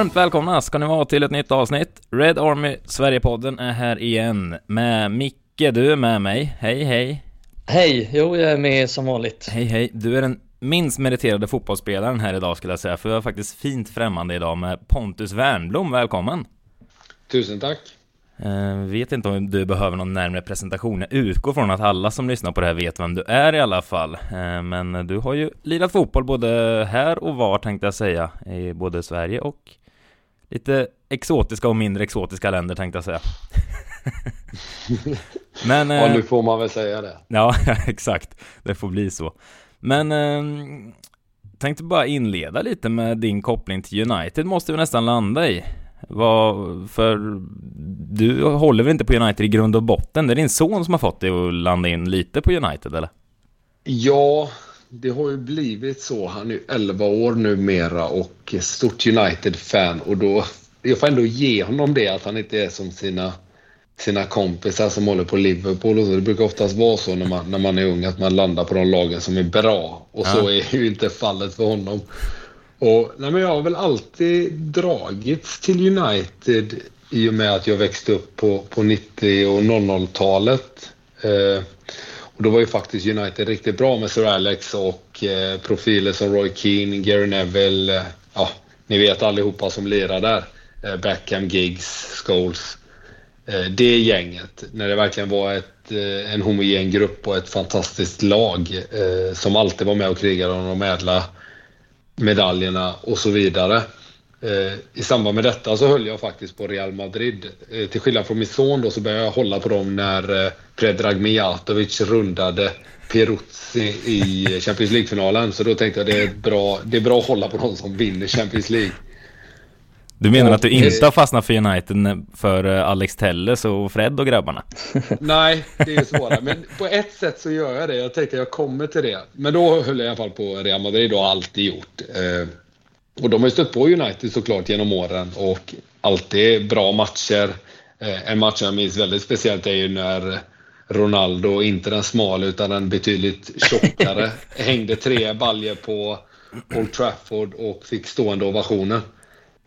Varmt välkomna ska ni vara till ett nytt avsnitt. Red Army Sverigepodden är här igen med Micke. Du är med mig. Hej, hej. Hej, jo jag är med som vanligt. Hej, hej. Du är den minst meriterade fotbollsspelaren här idag skulle jag säga, för jag är faktiskt fint främmande idag med Pontus Wernblom. Välkommen! Tusen tack! Uh, vet inte om du behöver någon närmare presentation. Jag utgår från att alla som lyssnar på det här vet vem du är i alla fall. Uh, men du har ju lirat fotboll både här och var tänkte jag säga, i både Sverige och lite exotiska och mindre exotiska länder tänkte jag säga. men, ja, nu får man väl säga det. Ja, exakt. Det får bli så. Men eh, tänkte bara inleda lite med din koppling till United måste vi nästan landa i. Vad, för du håller väl inte på United i grund och botten? Det är din son som har fått dig att landa in lite på United eller? Ja, det har ju blivit så. Han är 11 år numera och stort United-fan och då, jag får ändå ge honom det att han inte är som sina sina kompisar som håller på Liverpool och så. Det brukar oftast vara så när man, när man är ung att man landar på de lagen som är bra. Och ja. så är ju inte fallet för honom. Och, nej men jag har väl alltid dragits till United i och med att jag växte upp på, på 90 och 00-talet. Eh, och då var ju faktiskt United riktigt bra med Sir Alex och eh, profiler som Roy Keane, Gary Neville. Eh, ja, ni vet allihopa som lirar där. Eh, Beckham, Giggs, Scholes. Eh, det gänget, när det verkligen var ett, eh, en homogen grupp och ett fantastiskt lag eh, som alltid var med och krigade om de ädla medaljerna och så vidare. I samband med detta så höll jag faktiskt på Real Madrid. Till skillnad från min son då så började jag hålla på dem när Predrag Mijatovic rundade Peruzzi i Champions League-finalen. Så då tänkte jag det är, bra, det är bra att hålla på de som vinner Champions League. Du menar och, att du inte har fastnat för United för eh, Alex Telles och Fred och grabbarna? Nej, det är svårare. Men på ett sätt så gör jag det. Jag tänkte jag kommer till det. Men då höll jag i alla fall på Real Madrid och har alltid gjort. Eh, och de har ju stött på United såklart genom åren och alltid bra matcher. Eh, en match jag minns väldigt speciellt är ju när Ronaldo, inte den smal utan den betydligt tjockare, hängde tre baljer på Old Trafford och fick stående ovationer.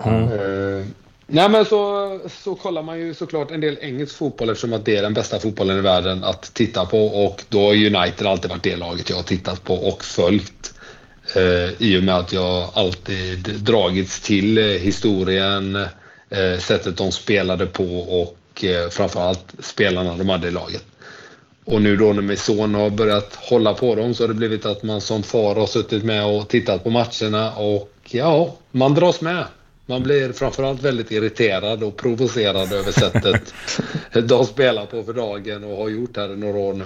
Mm. Uh, nej men så, så kollar man ju såklart en del engelsk fotboll eftersom att det är den bästa fotbollen i världen att titta på och då har United alltid varit det laget jag har tittat på och följt. Uh, I och med att jag alltid dragits till uh, historien, uh, sättet de spelade på och framförallt spelarna de hade i laget. Och nu då när min son har börjat hålla på dem så har det blivit att man som far har suttit med och tittat på matcherna och ja, man dras med. Man blir framförallt väldigt irriterad och provocerad över sättet de spelar på för dagen och har gjort här i några år nu.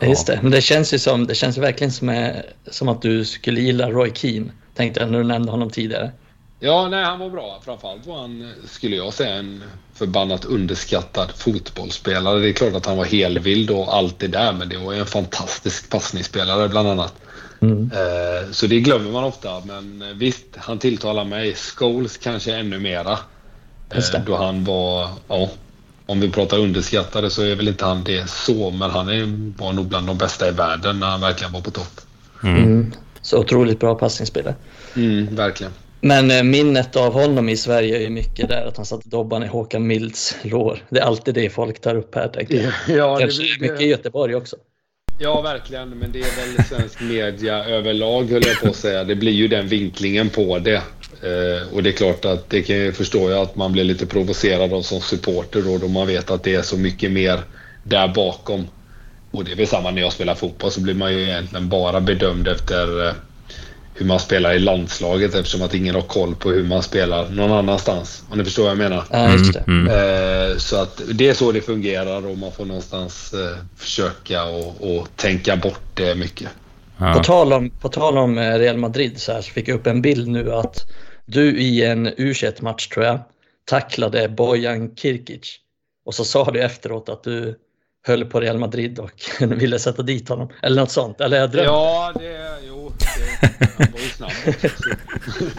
Ja. Just det, men det känns ju som, det känns verkligen som, som att du skulle gilla Roy Keane, tänkte jag när du nämnde honom tidigare. Ja, nej, han var bra. Framförallt var han, skulle jag säga, en förbannat underskattad fotbollsspelare. Det är klart att han var helvild och allt det där, men det var en fantastisk passningsspelare bland annat. Mm. Eh, så det glömmer man ofta, men eh, visst, han tilltalar mig. Scholes kanske ännu mera. Eh, då han var, ja, om vi pratar underskattade så är väl inte han det så, men han är, var nog bland de bästa i världen när han verkligen var på topp. Mm. Mm. Så otroligt bra passningsspelare. Mm, verkligen. Men minnet av honom i Sverige är mycket där att han satte dobban i Håkan Milds lår. Det är alltid det folk tar upp här. Tänker jag. Ja, Kanske det, mycket i Göteborg också. Ja, verkligen. Men det är väl svensk media överlag, höll jag på att säga. Det blir ju den vinklingen på det. Eh, och det är klart att det kan jag förstå jag att man blir lite provocerad av som supporter då, då man vet att det är så mycket mer där bakom. Och det är väl samma när jag spelar fotboll så blir man ju egentligen bara bedömd efter eh, hur man spelar i landslaget eftersom att ingen har koll på hur man spelar någon annanstans. Om ni förstår vad jag menar? Ja, just det. Mm. Eh, så att det är så det fungerar och man får någonstans försöka och, och tänka bort det mycket. Ja. På, tal om, på tal om Real Madrid så, här, så fick jag upp en bild nu att du i en u match tror jag tacklade Bojan Kirkic och så sa du efteråt att du höll på Real Madrid och ville sätta dit honom. Eller något sånt. Eller jag drömde. Ja, det, jo, det, han var ju snabb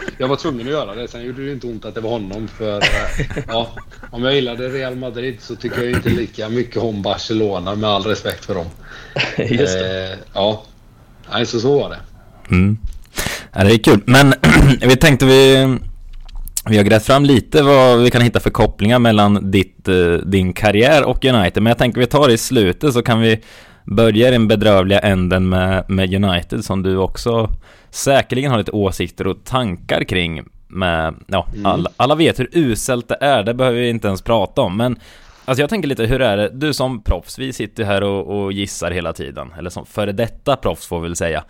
Jag var tvungen att göra det. Sen gjorde det inte ont att det var honom. För eh, ja, om jag gillade Real Madrid så tycker jag inte lika mycket om Barcelona med all respekt för dem. Just det. Eh, ja, Nej, så så var det. Mm. Ja, det är kul. Men vi tänkte vi Vi har grävt fram lite vad vi kan hitta för kopplingar mellan ditt, eh, din karriär och United, men jag tänker vi tar det i slutet så kan vi börja i den bedrövliga änden med, med United som du också säkerligen har lite åsikter och tankar kring med, ja, mm. alla, alla vet hur uselt det är, det behöver vi inte ens prata om, men Alltså jag tänker lite, hur är det? Du som proffs, vi sitter här och, och gissar hela tiden, eller som före detta proffs får vi väl säga.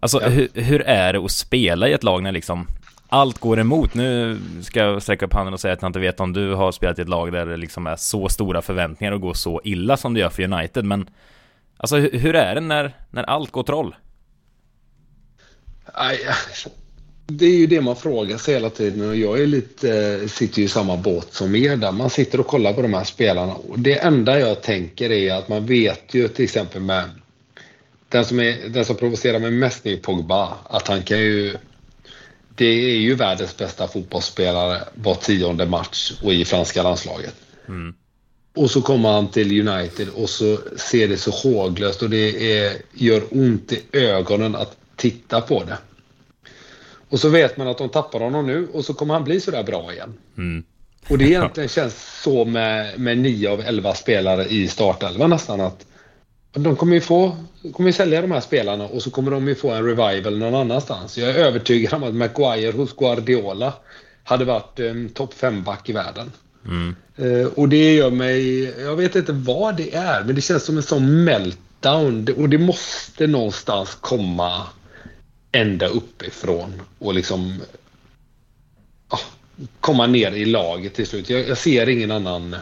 Alltså ja. hur, hur är det att spela i ett lag när liksom allt går emot. Nu ska jag sträcka upp handen och säga att jag inte vet om du har spelat i ett lag där det liksom är så stora förväntningar och går så illa som det gör för United, men alltså hur är det när, när allt går troll? Det är ju det man frågar sig hela tiden och jag är lite, sitter ju i samma båt som er där. Man sitter och kollar på de här spelarna och det enda jag tänker är att man vet ju till exempel med den som, är, den som provocerar mig mest är Pogba. Att han kan ju det är ju världens bästa fotbollsspelare var tionde match och i franska landslaget. Mm. Och så kommer han till United och så ser det så håglöst och det är, gör ont i ögonen att titta på det. Och så vet man att de tappar honom nu och så kommer han bli sådär bra igen. Mm. Och det egentligen känns så med, med 9 av 11 spelare i startelvan nästan att de kommer ju få, kommer ju sälja de här spelarna och så kommer de ju få en revival någon annanstans. Jag är övertygad om att Maguire hos Guardiola hade varit en topp 5-back i världen. Mm. Uh, och det gör mig... Jag vet inte vad det är, men det känns som en sån meltdown. Och det måste någonstans komma ända uppifrån och liksom uh, komma ner i laget till slut. Jag, jag ser ingen annan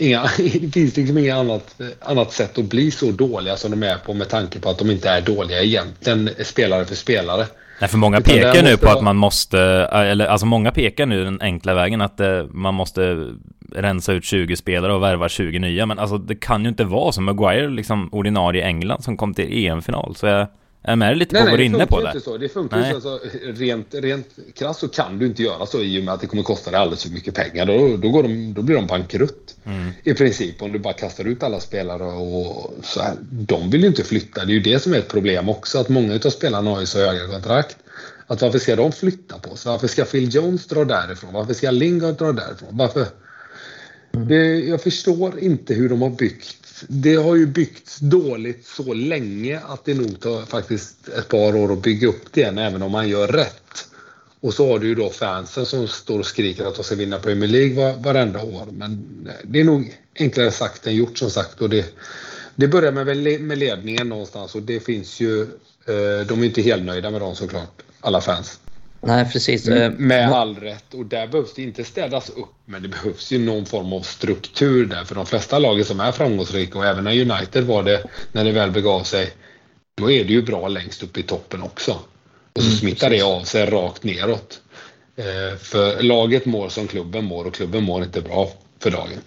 inga, det finns liksom inget annat, annat sätt att bli så dåliga som de är på med tanke på att de inte är dåliga egentligen spelare för spelare. Nej, för många Utan pekar nu på vara... att man måste, eller alltså många pekar nu den enkla vägen att eh, man måste rensa ut 20 spelare och värva 20 nya, men alltså det kan ju inte vara som Maguire, liksom ordinarie England som kom till EM-final, så jag är med lite nej, på vad du är inne på det. Inte så. Det funkar nej. inte så. Alltså, rent, rent krasst så kan du inte göra så i och med att det kommer kosta dig alldeles för mycket pengar. Då, då, går de, då blir de bankrutt. Mm. I princip om du bara kastar ut alla spelare och så här. De vill ju inte flytta. Det är ju det som är ett problem också. Att många av spelarna har ju så höga kontrakt. Att varför ska de flytta på sig? Varför ska Phil Jones dra därifrån? Varför ska Lingard dra därifrån? Varför? Mm. Det, jag förstår inte hur de har byggt det har ju byggts dåligt så länge att det nog tar faktiskt ett par år att bygga upp det igen, även om man gör rätt. Och så har du ju då fansen som står och skriker att de ska vinna Premier League var, varenda år. Men eh, det är nog enklare sagt än gjort som sagt. Och det, det börjar med, med ledningen någonstans och det finns ju... Eh, de är inte helt nöjda med dem såklart, alla fans. Nej, precis. Mm, med all rätt. Och där behövs det inte städas upp, men det behövs ju någon form av struktur där. För de flesta lagen som är framgångsrika och även när United var det, när det väl begav sig, då är det ju bra längst upp i toppen också. Och så mm, smittar det av sig rakt neråt. Eh, för laget mår som klubben mår och klubben mår inte bra för dagen.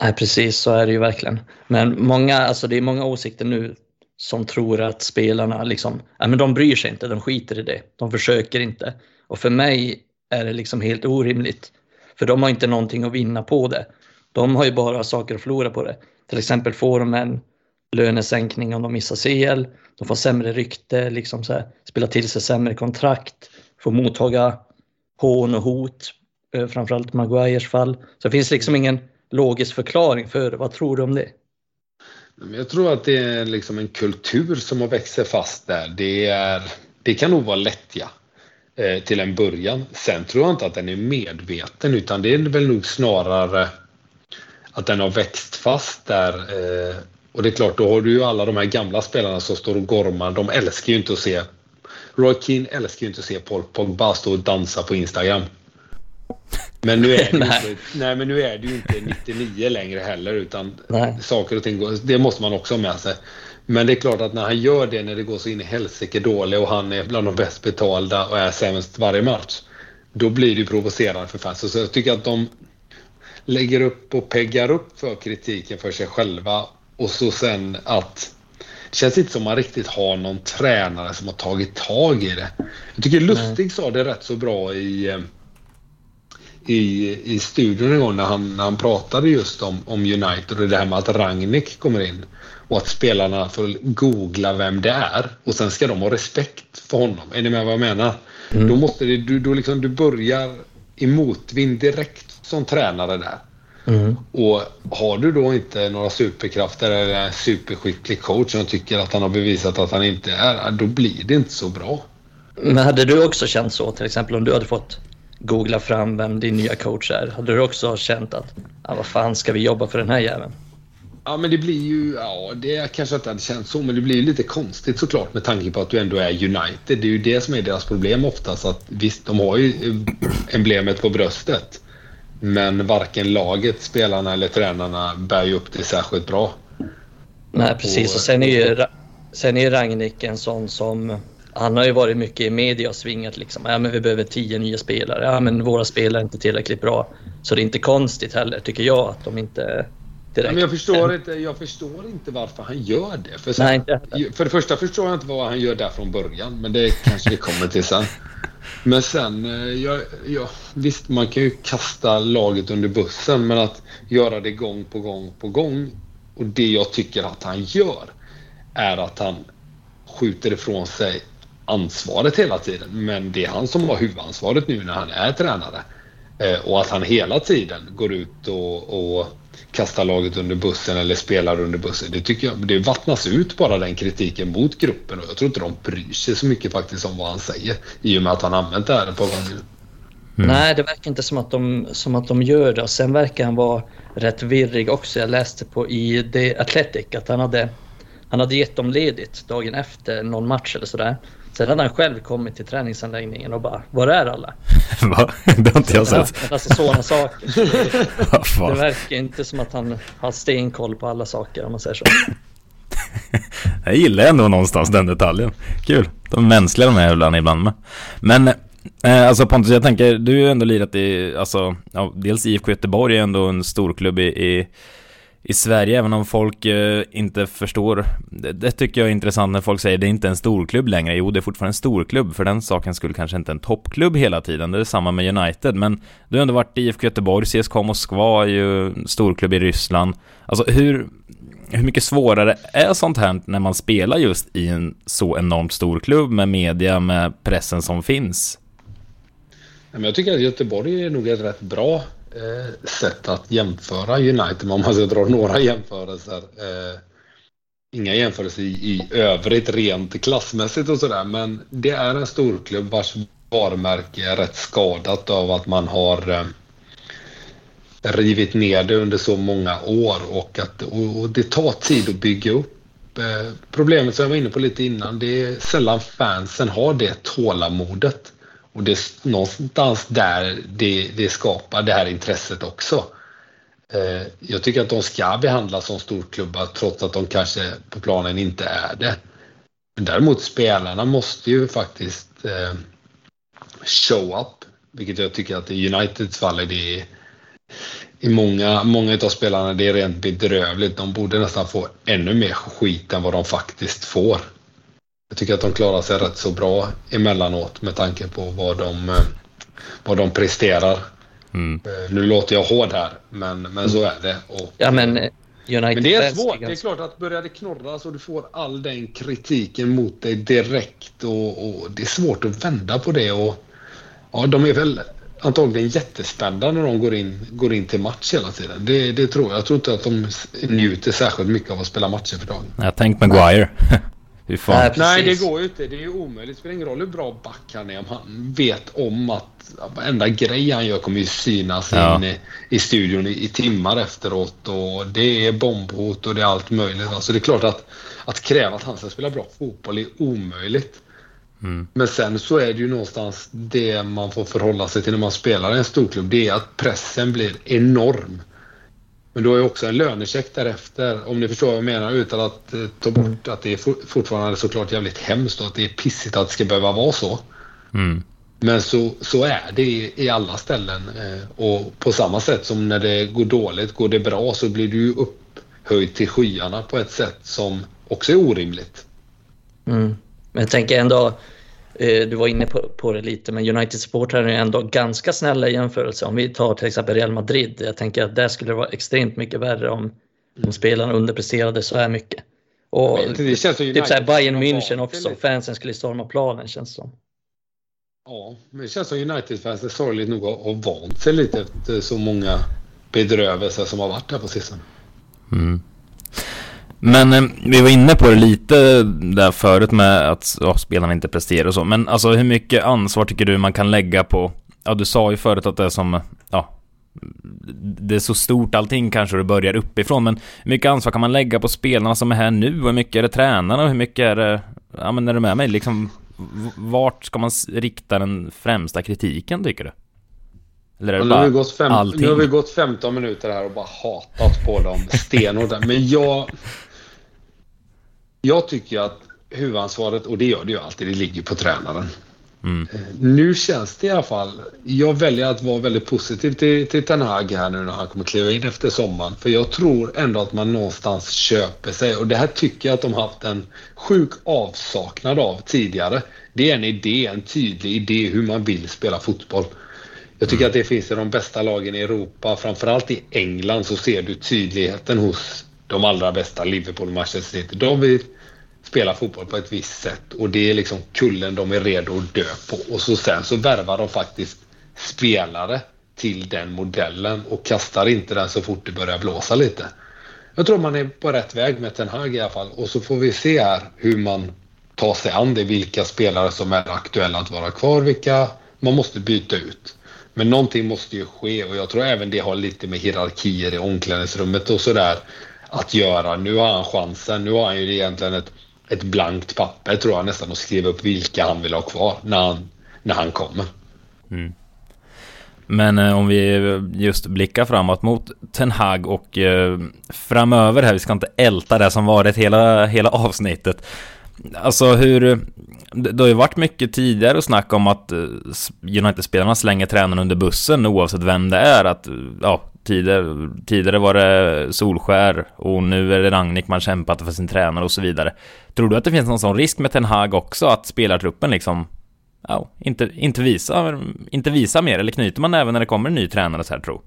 Nej, precis så är det ju verkligen. Men många, alltså det är många åsikter nu som tror att spelarna liksom, ja men de bryr sig inte, de skiter i det, de försöker inte. Och för mig är det liksom helt orimligt. För de har inte någonting att vinna på det. De har ju bara saker att förlora på det. Till exempel får de en lönesänkning om de missar CL. De får sämre rykte, liksom så här, spela till sig sämre kontrakt, får mottaga hån och hot, eh, framförallt Maguires fall. Så det finns liksom ingen logisk förklaring för det. Vad tror du om det? Jag tror att det är liksom en kultur som har växt sig fast där. Det, är, det kan nog vara lättja eh, till en början. Sen tror jag inte att den är medveten utan det är väl nog snarare att den har växt fast där. Eh, och det är klart, då har du ju alla de här gamla spelarna som står och gormar. De älskar ju inte att se Roy Keane älskar ju inte att se Paul Pogba stå och dansa på Instagram. Men nu är det, nej. Inte, nej, men nu är det ju inte 99 längre heller utan nej. saker och ting, det måste man också ha med sig. Men det är klart att när han gör det när det går så in i helsike dåligt och han är bland de bäst betalda och är sämst varje match. Då blir det provocerande för fans. Så jag tycker att de lägger upp och peggar upp för kritiken för sig själva och så sen att det känns inte som man riktigt har någon tränare som har tagit tag i det. Jag tycker Lustig sa det rätt så bra i eh, i, i studion en gång när han, när han pratade just om, om United och det här med att Rangnick kommer in och att spelarna får googla vem det är och sen ska de ha respekt för honom. Är ni med vad jag menar? Mm. Då måste det, du, då liksom, du börjar i motvind direkt som tränare där. Mm. Och har du då inte några superkrafter eller en superskicklig coach som tycker att han har bevisat att han inte är, då blir det inte så bra. Men hade du också känt så, till exempel om du hade fått googla fram vem din nya coach är, hade du också känt att ah, vad fan ska vi jobba för den här jäveln? Ja, men det blir ju... Ja, det kanske inte hade känts så, men det blir ju lite konstigt såklart med tanke på att du ändå är United. Det är ju det som är deras problem oftast. Att visst, de har ju emblemet på bröstet. Men varken laget, spelarna eller tränarna bär ju upp det särskilt bra. Nej, precis. Och sen är ju, sen är ju Ragnik en sån som... Han har ju varit mycket i media och svingat liksom. Ja, men vi behöver tio nya spelare. Ja, men våra spelare är inte tillräckligt bra. Så det är inte konstigt heller, tycker jag, att de inte direkt. Men jag förstår inte, jag förstår inte varför han gör det. För, så, Nej, inte för det första förstår jag inte vad han gör där från början, men det kanske vi kommer till sen. Men sen, eh, jag, jag, visst man kan ju kasta laget under bussen, men att göra det gång på gång på gång och det jag tycker att han gör är att han skjuter ifrån sig ansvaret hela tiden. Men det är han som har huvudansvaret nu när han är tränare. Eh, och att han hela tiden går ut och, och kastar laget under bussen eller spelar under bussen. Det tycker jag, det vattnas ut bara den kritiken mot gruppen och jag tror inte de bryr sig så mycket faktiskt om vad han säger i och med att han använt det här ett par gånger. Mm. Nej, det verkar inte som att, de, som att de gör det. Och sen verkar han vara rätt virrig också. Jag läste på i The Athletic att han hade, han hade gett dem ledigt dagen efter någon match eller sådär. Sen hade han själv kommit till träningsanläggningen och bara, var är alla? Va? Det har inte jag sett. Alltså sådana saker. Så det, verkar inte som att han har stenkoll på alla saker om man säger så. jag gillar ändå någonstans den detaljen. Kul. De är mänskliga de här ibland med. Men eh, alltså Pontus, jag tänker, du har ju ändå lirat i, alltså, ja, dels IFK Göteborg är ändå en storklubb i, i i Sverige, även om folk eh, inte förstår. Det, det, tycker jag är intressant när folk säger det är inte en storklubb längre. Jo, det är fortfarande en storklubb. För den saken skulle kanske inte en toppklubb hela tiden. Det är samma med United. Men du har ändå varit i IFK Göteborg, CSKA Moskva är ju storklubb i Ryssland. Alltså hur, hur mycket svårare är sånt här när man spelar just i en så enormt stor klubb med media, med pressen som finns? Jag tycker att Göteborg är nog ett rätt bra eh, sätt att jämföra United om man ska dra några jämförelser. Eh, inga jämförelser i, i övrigt rent klassmässigt och sådär men det är en storklubb vars varumärke är rätt skadat av att man har eh, rivit ner det under så många år och att och, och det tar tid att bygga upp. Eh, problemet som jag var inne på lite innan, det är sällan fansen har det tålamodet. Och det är någonstans där det, det skapar det här intresset också. Eh, jag tycker att de ska behandlas som storklubbar trots att de kanske på planen inte är det. Men däremot spelarna måste ju faktiskt eh, show up, vilket jag tycker att i Uniteds fall är det i många, många av spelarna det är rent bedrövligt. De borde nästan få ännu mer skit än vad de faktiskt får. Jag tycker att de klarar sig rätt så bra emellanåt med tanke på vad de, eh, vad de presterar. Mm. Eh, nu låter jag hård här, men, men så är det. Och, ja, men, eh, United men det är svårt. Det är klart att börjar det knorras och du får all den kritiken mot dig direkt och, och det är svårt att vända på det. Och, ja, de är väl antagligen jättespända när de går in, går in till match hela tiden. Det, det tror jag. Jag tror inte att de njuter särskilt mycket av att spela matcher för dagen. Jag tänk Maguire. Hur fan? Nej, Nej, det går ju inte. Det är ju omöjligt. Det spelar ingen roll hur bra back han är om han vet om att varenda grej han gör kommer ju synas ja. in i, i studion i, i, timmar efteråt. Och det är bombhot och det är allt möjligt. Alltså det är klart att, att kräva att han ska spela bra fotboll är omöjligt. Mm. Men sen så är det ju någonstans det man får förhålla sig till när man spelar i en storklubb. Det är att pressen blir enorm. Men du har ju också en lönecheck därefter, om ni förstår vad jag menar, utan att eh, ta bort att det är fortfarande såklart jävligt hemskt och att det är pissigt att det ska behöva vara så. Mm. Men så, så är det i, i alla ställen. Eh, och på samma sätt som när det går dåligt, går det bra så blir du upphöjd till skyarna på ett sätt som också är orimligt. Mm. Men jag tänker ändå, du var inne på, på det lite, men United supportrar är ändå ganska snälla i jämförelse. Om vi tar till exempel Real Madrid. Jag tänker att där skulle det vara extremt mycket värre om, om spelarna underpresterade så här mycket. Och det känns typ så här Bayern München också. Fansen skulle storma planen känns det som. Ja, men det känns som United-fans är sorgligt nog har vant sig lite efter så många bedrövelser som har varit där på sistone. Mm. Men eh, vi var inne på det lite där förut med att ja, spelarna inte presterar och så. Men alltså hur mycket ansvar tycker du man kan lägga på... Ja, du sa ju förut att det är som... Ja, det är så stort allting kanske och det börjar uppifrån. Men hur mycket ansvar kan man lägga på spelarna som är här nu? Och hur mycket är det tränarna och hur mycket är det... Ja, men är du med mig? Liksom, vart ska man rikta den främsta kritiken tycker du? Nu, har vi gått fem, nu har vi gått 15 minuter här och bara hatat på dem stenhårt. Men jag... Jag tycker att huvudansvaret, och det gör det ju alltid, det ligger på tränaren. Mm. Nu känns det i alla fall... Jag väljer att vara väldigt positiv till, till Ten Hag här nu när han kommer kliva in efter sommaren. För jag tror ändå att man någonstans köper sig. Och det här tycker jag att de haft en sjuk avsaknad av tidigare. Det är en idé, en tydlig idé hur man vill spela fotboll. Jag tycker mm. att det finns i de bästa lagen i Europa. Framförallt i England så ser du tydligheten hos de allra bästa, Liverpool Manchester City. De vill spela fotboll på ett visst sätt och det är liksom kullen de är redo att dö på. Och så sen så värvar de faktiskt spelare till den modellen och kastar inte den så fort det börjar blåsa lite. Jag tror man är på rätt väg med Ten Hag i alla fall och så får vi se här hur man tar sig an det, vilka spelare som är aktuella att vara kvar, vilka man måste byta ut. Men någonting måste ju ske och jag tror även det har lite med hierarkier i omklädningsrummet och sådär att göra. Nu har han chansen. Nu har han ju egentligen ett, ett blankt papper tror jag nästan och skriva upp vilka han vill ha kvar när han, när han kommer. Mm. Men eh, om vi just blickar framåt mot Ten Hag och eh, framöver här, vi ska inte älta det som varit hela, hela avsnittet. Alltså hur... Det har ju varit mycket tidigare att snacka om att eh, United-spelarna slänger tränaren under bussen oavsett vem det är. Att, ja, tidigare, tidigare var det Solskär och nu är det Ragnik man kämpat för sin tränare och så vidare. Tror du att det finns någon sån risk med Ten Hag också, att spelartruppen liksom ja, inte, inte, visa, inte visa mer? Eller knyter man även när det kommer en ny tränare så här tro?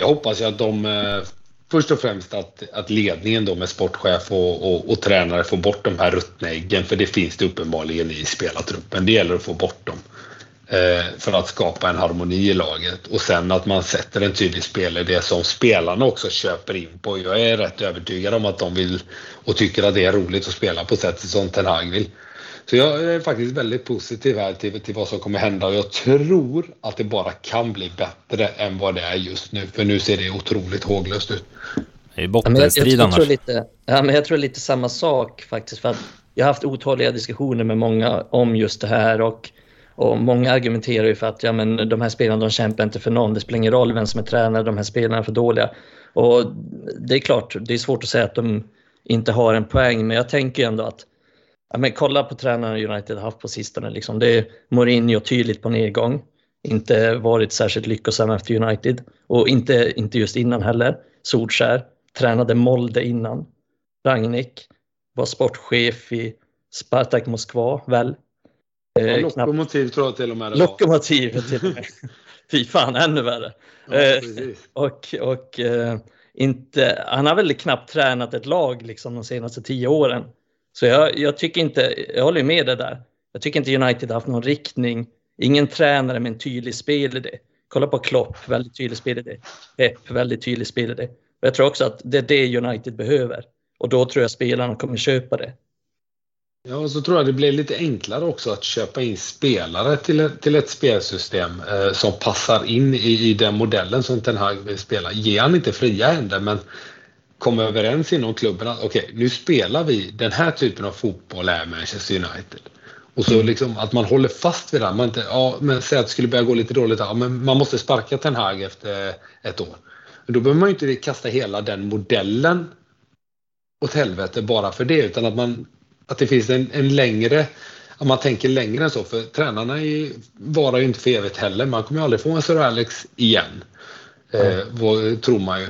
Jag hoppas ju att de eh, först och främst att, att ledningen då med sportchef och, och, och, tränare får bort de här ruttna äggen, för det finns det uppenbarligen i spelartruppen. Det gäller att få bort dem för att skapa en harmoni i laget. Och sen att man sätter en tydlig spelidé som spelarna också köper in på. Jag är rätt övertygad om att de vill och tycker att det är roligt att spela på sättet som Ten Hag vill. Så jag är faktiskt väldigt positiv här till, till vad som kommer hända och jag tror att det bara kan bli bättre än vad det är just nu. För nu ser det otroligt håglöst ut. Det är bottenstrid annars. Jag, lite, ja, men jag tror lite samma sak faktiskt. För att jag har haft otaliga diskussioner med många om just det här och, och många argumenterar ju för att ja, men de här spelarna de kämpar inte för någon. Det spelar ingen roll vem som är tränare, de här spelarna är för dåliga. Och det är klart, det är svårt att säga att de inte har en poäng, men jag tänker ändå att Ja, men kolla på tränarna United har haft på sistone. Liksom. Det är Mourinho tydligt på nedgång. Inte varit särskilt lyckosam efter United. Och inte, inte just innan heller. Solskär tränade Molde innan. Rangnick var sportchef i Spartak Moskva, väl? Eh, lokomotiv tror jag till och med det var. Lokomotiv till och med. Fy fan, ännu värre. Ja, eh, och och eh, inte, han har väl knappt tränat ett lag liksom, de senaste tio åren. Så jag, jag, tycker inte, jag håller med dig där. Jag tycker inte United har haft någon riktning. Ingen tränare med en tydlig spelidé. Kolla på Klopp, väldigt tydlig spelidé. Pep, väldigt tydlig spelidé. Och jag tror också att det är det United behöver. Och då tror jag spelarna kommer köpa det. Ja, och så tror jag det blir lite enklare också att köpa in spelare till, till ett spelsystem eh, som passar in i, i den modellen som Ten Hag vill spela. Ge han inte fria händer, men komma överens inom klubben att okej, okay, nu spelar vi den här typen av fotboll är Manchester United. Och så liksom att man håller fast vid det. Man inte, ja, men säg att det skulle börja gå lite dåligt. Ja, men man måste sparka Ten Hag efter ett år. Men då behöver man ju inte kasta hela den modellen åt helvete bara för det. Utan att, man, att det finns en, en längre att man tänker längre än så. För tränarna är, varar ju inte för evigt heller. Man kommer ju aldrig få en Sir Alex igen. Mm. Eh, vad, tror man ju.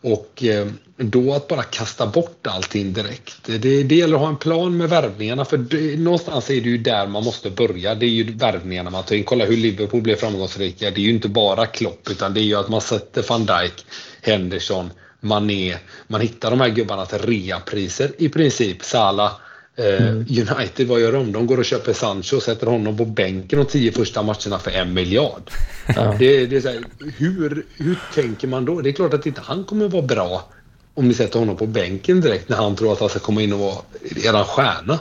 Och eh, då att bara kasta bort allting direkt. Det, det gäller att ha en plan med värvningarna för det, någonstans är det ju där man måste börja. Det är ju värvningarna man tar in. Kolla hur Liverpool blev framgångsrika. Det är ju inte bara Klopp utan det är ju att man sätter van Dijk, Henderson, Mané. Man hittar de här gubbarna till reapriser i princip. Salah mm. United, vad gör de? De går och köper Sancho och sätter honom på bänken de tio första matcherna för en miljard. Ja. Det, det, är så här, hur, hur tänker man då? Det är klart att inte han kommer vara bra om ni sätter honom på bänken direkt när han tror att han ska komma in och vara eran stjärna.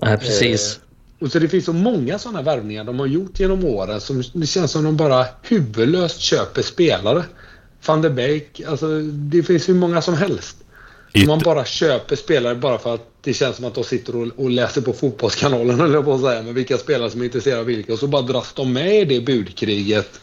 Ja, precis. Eh, och så det finns så många sådana värvningar de har gjort genom åren som det känns som de bara huvudlöst köper spelare. Van der Beek, alltså det finns hur många som helst. Yt man bara köper spelare bara för att det känns som att de sitter och, och läser på Fotbollskanalen eller på att säga, med vilka spelare som är intresserade av vilka. Och så bara dras de med i det budkriget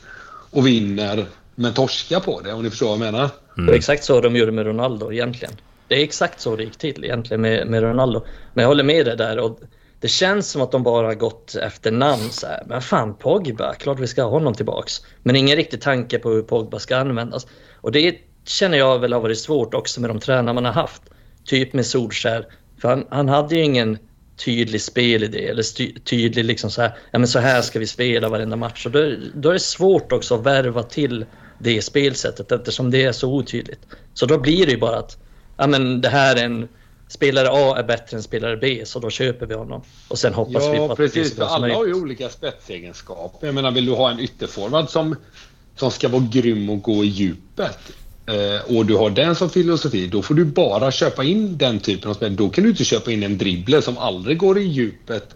och vinner men torska på det om ni förstår vad jag menar. Mm. Och exakt så de gjorde med Ronaldo egentligen. Det är exakt så det gick till egentligen med, med Ronaldo. Men jag håller med dig där. Och det känns som att de bara har gått efter namn. Så här. Men fan, Pogba, klart vi ska ha honom tillbaks. Men ingen riktig tanke på hur Pogba ska användas. Och det känner jag väl har varit svårt också med de tränare man har haft. Typ med Solskär. För han, han hade ju ingen tydlig spelidé eller styr, tydlig liksom så här, ja men så här ska vi spela varenda match. Och då, då är det svårt också att värva till det spelsättet eftersom det är så otydligt. Så då blir det ju bara att ja men det här är en spelare A är bättre än spelare B så då köper vi honom. Och sen hoppas ja, vi på att precis, det så alla har ju olika spetsegenskaper. Jag menar vill du ha en ytterforward som, som ska vara grym och gå i djupet och du har den som filosofi, då får du bara köpa in den typen av spel. Då kan du inte köpa in en dribbler som aldrig går i djupet.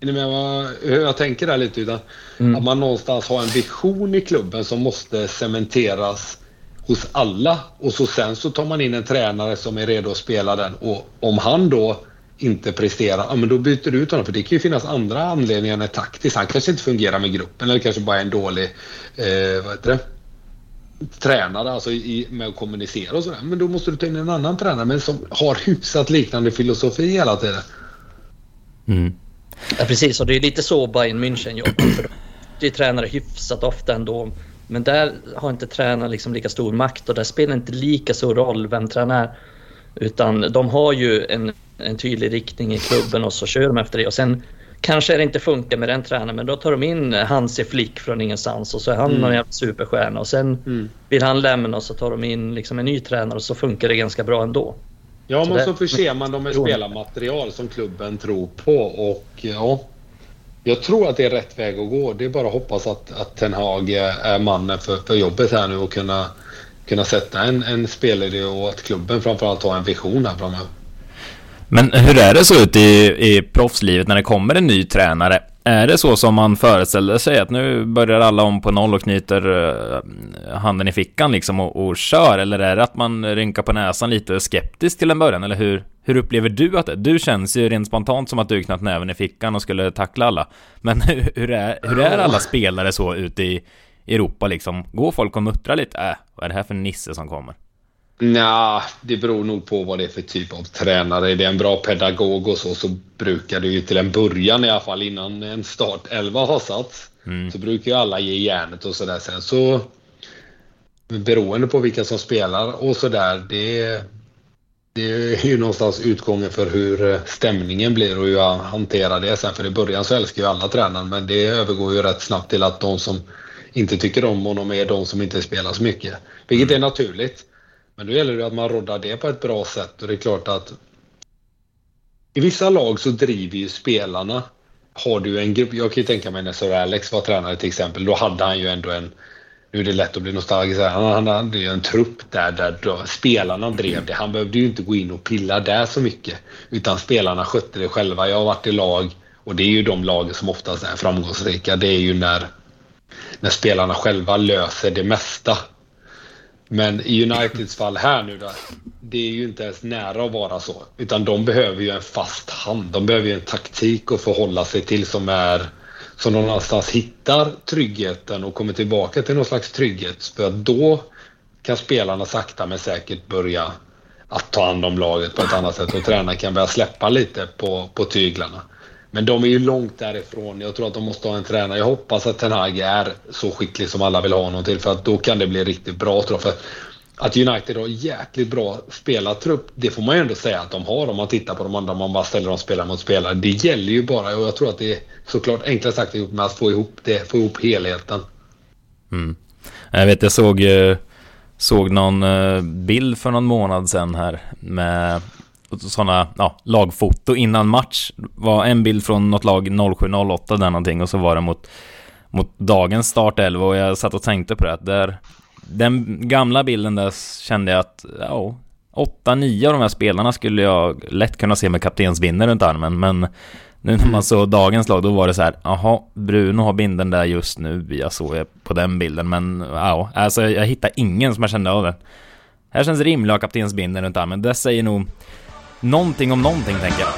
Är ni med hur jag tänker där lite? Utan mm. Att man någonstans har en vision i klubben som måste cementeras hos alla och så sen så tar man in en tränare som är redo att spela den och om han då inte presterar, ja men då byter du ut honom. För det kan ju finnas andra anledningar än taktiskt. Han kanske inte fungerar med gruppen eller kanske bara är en dålig, eh, vad heter det? Tränare alltså i, med att kommunicera och sådär. Men då måste du ta in en annan tränare men som har hyfsat liknande filosofi hela tiden. Mm. Ja precis och det är lite så Bayern München jobbar. Det är tränare hyfsat ofta ändå. Men där har inte tränaren liksom lika stor makt och där spelar inte lika stor roll vem tränaren är. Utan de har ju en, en tydlig riktning i klubben och så kör de efter det. Och sen kanske det inte funkar med den tränaren men då tar de in Hansi Flick från ingenstans och så är han mm. någon jävla superstjärna och sen mm. vill han lämna och så tar de in liksom en ny tränare och så funkar det ganska bra ändå. Ja, men så förser man dem med spelarmaterial som klubben tror på och ja, jag tror att det är rätt väg att gå. Det är bara att hoppas att, att Ten Hag är mannen för, för jobbet här nu och kunna, kunna sätta en, en spelidé och att klubben framförallt har en vision här framöver. Men hur är det så ute i, i proffslivet när det kommer en ny tränare? Är det så som man föreställer sig att nu börjar alla om på noll och knyter eh, handen i fickan liksom och, och kör? Eller är det att man rynkar på näsan lite skeptisk till en början? Eller hur, hur upplever du att det Du känns ju rent spontant som att du knöt näven i fickan och skulle tackla alla. Men hur är, hur är alla spelare så ute i Europa liksom? Går folk och muttrar lite? Äh, vad är det här för nisse som kommer? Nja, det beror nog på vad det är för typ av tränare. Är det en bra pedagog och så, så brukar det ju till en början i alla fall innan en start 11 har satts. Mm. Så brukar ju alla ge järnet och sådär. Sen så beroende på vilka som spelar och sådär. Det, det är ju någonstans utgången för hur stämningen blir och hur jag hanterar det sen. För i början så älskar ju alla tränaren men det övergår ju rätt snabbt till att de som inte tycker om honom är de som inte spelar så mycket. Vilket är naturligt. Men då gäller det att man roddar det på ett bra sätt och det är klart att i vissa lag så driver ju spelarna. Har du en grupp, jag kan ju tänka mig när Sir Alex var tränare till exempel, då hade han ju ändå en nu är det lätt att bli nostalgisk. Han hade ju en trupp där, där spelarna drev det. Han behövde ju inte gå in och pilla där så mycket. Utan spelarna skötte det själva. Jag har varit i lag och det är ju de lagen som oftast är framgångsrika. Det är ju när, när spelarna själva löser det mesta men i Uniteds fall här nu då, det är ju inte ens nära att vara så. Utan de behöver ju en fast hand. De behöver ju en taktik att förhålla sig till som är som de någonstans hittar tryggheten och kommer tillbaka till någon slags trygghet. För då kan spelarna sakta men säkert börja att ta hand om laget på ett annat sätt och tränaren kan börja släppa lite på, på tyglarna. Men de är ju långt därifrån. Jag tror att de måste ha en tränare. Jag hoppas att Ten Hag är så skicklig som alla vill ha honom till för att då kan det bli riktigt bra tror jag. För att United har jäkligt bra spelartrupp, det får man ju ändå säga att de har om man tittar på de andra, om man bara ställer dem spelare mot spelare. Det gäller ju bara, och jag tror att det är såklart enklast sagt ihop med att få ihop det, få ihop helheten. Mm. Jag vet, jag såg, eh, såg någon eh, bild för någon månad sedan här med sådana, ja, lagfoto innan match. var en bild från något lag 07-08 där någonting och så var det mot, mot dagens startelva och jag satt och tänkte på det att där, den gamla bilden där kände jag att, ja, 8-9 av de här spelarna skulle jag lätt kunna se med kaptensbindel runt armen, men nu när man såg dagens lag, då var det så här, jaha, Bruno har binden där just nu, jag såg på den bilden, men ja, alltså jag, jag hittar ingen som jag kände av det. Här känns rimligt att ha kaptensbindeln runt armen, det säger nog någonting om någonting, tänker jag.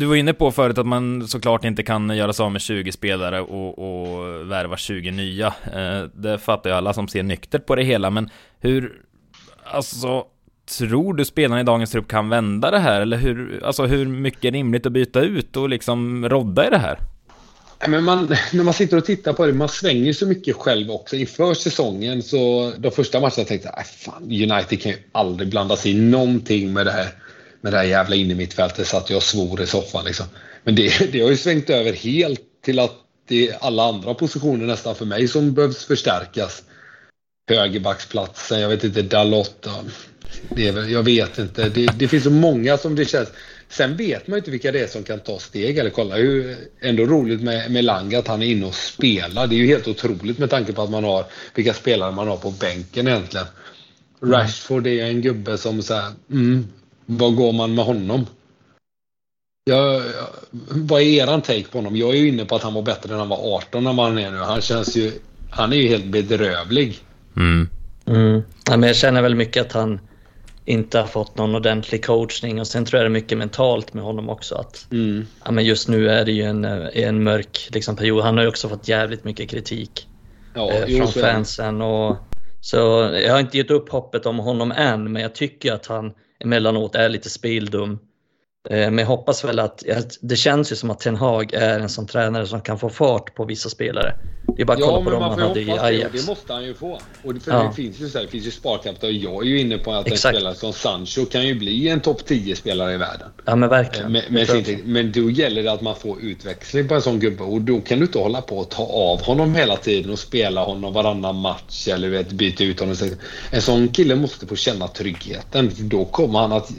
Du var inne på förut att man såklart inte kan göra sig av med 20 spelare och, och värva 20 nya. Eh, det fattar ju alla som ser nyktert på det hela, men hur... Alltså, tror du spelarna i dagens trupp kan vända det här? Eller hur, alltså, hur mycket är rimligt att byta ut och liksom rodda i det här? Men man, när man sitter och tittar på det, man svänger så mycket själv också. Inför säsongen, så de första matcherna tänkte jag, äh, fan, United kan ju aldrig blanda sig i någonting med det här med det här jävla innermittfältet satt jag och svor i soffan liksom. Men det, det har ju svängt över helt till att det är alla andra positioner nästan för mig som behövs förstärkas. Högerbacksplatsen, jag vet inte, Dalot jag vet inte. Det, det, finns så många som det känns. Sen vet man ju inte vilka det är som kan ta steg. Eller kolla, det är ju ändå roligt med, med Lang att han är inne och spelar. Det är ju helt otroligt med tanke på att man har vilka spelare man har på bänken egentligen. Rashford är en gubbe som så här, mm, vad går man med honom? Jag, vad är eran take på honom? Jag är ju inne på att han var bättre när han var 18 än vad han är nu. Han känns ju... Han är ju helt bedrövlig. Mm. Mm. Ja, men jag känner väl mycket att han inte har fått någon ordentlig coachning och sen tror jag det är mycket mentalt med honom också. Att, mm. ja, men just nu är det ju en, en mörk liksom, period. Han har ju också fått jävligt mycket kritik ja, eh, från fansen. Och, så jag har inte gett upp hoppet om honom än, men jag tycker att han emellanåt är lite spildum. Eh, men jag hoppas väl att, det känns ju som att Ten Hag är en sån tränare som kan få fart på vissa spelare. Det är bara att ja, kolla på dem han hade i Ajax. Det, det måste han ju få. Och för ja. det finns ju så här, det finns ju sparkapital. Jag är ju inne på att Exakt. en spelare som Sancho kan ju bli en topp 10-spelare i världen. Ja men verkligen. Men, men, sin, men då gäller det att man får utväxling på en sån gubbe och då kan du inte hålla på att ta av honom hela tiden och spela honom varannan match eller vet, byta ut honom. En sån kille måste få känna tryggheten. Då kommer han att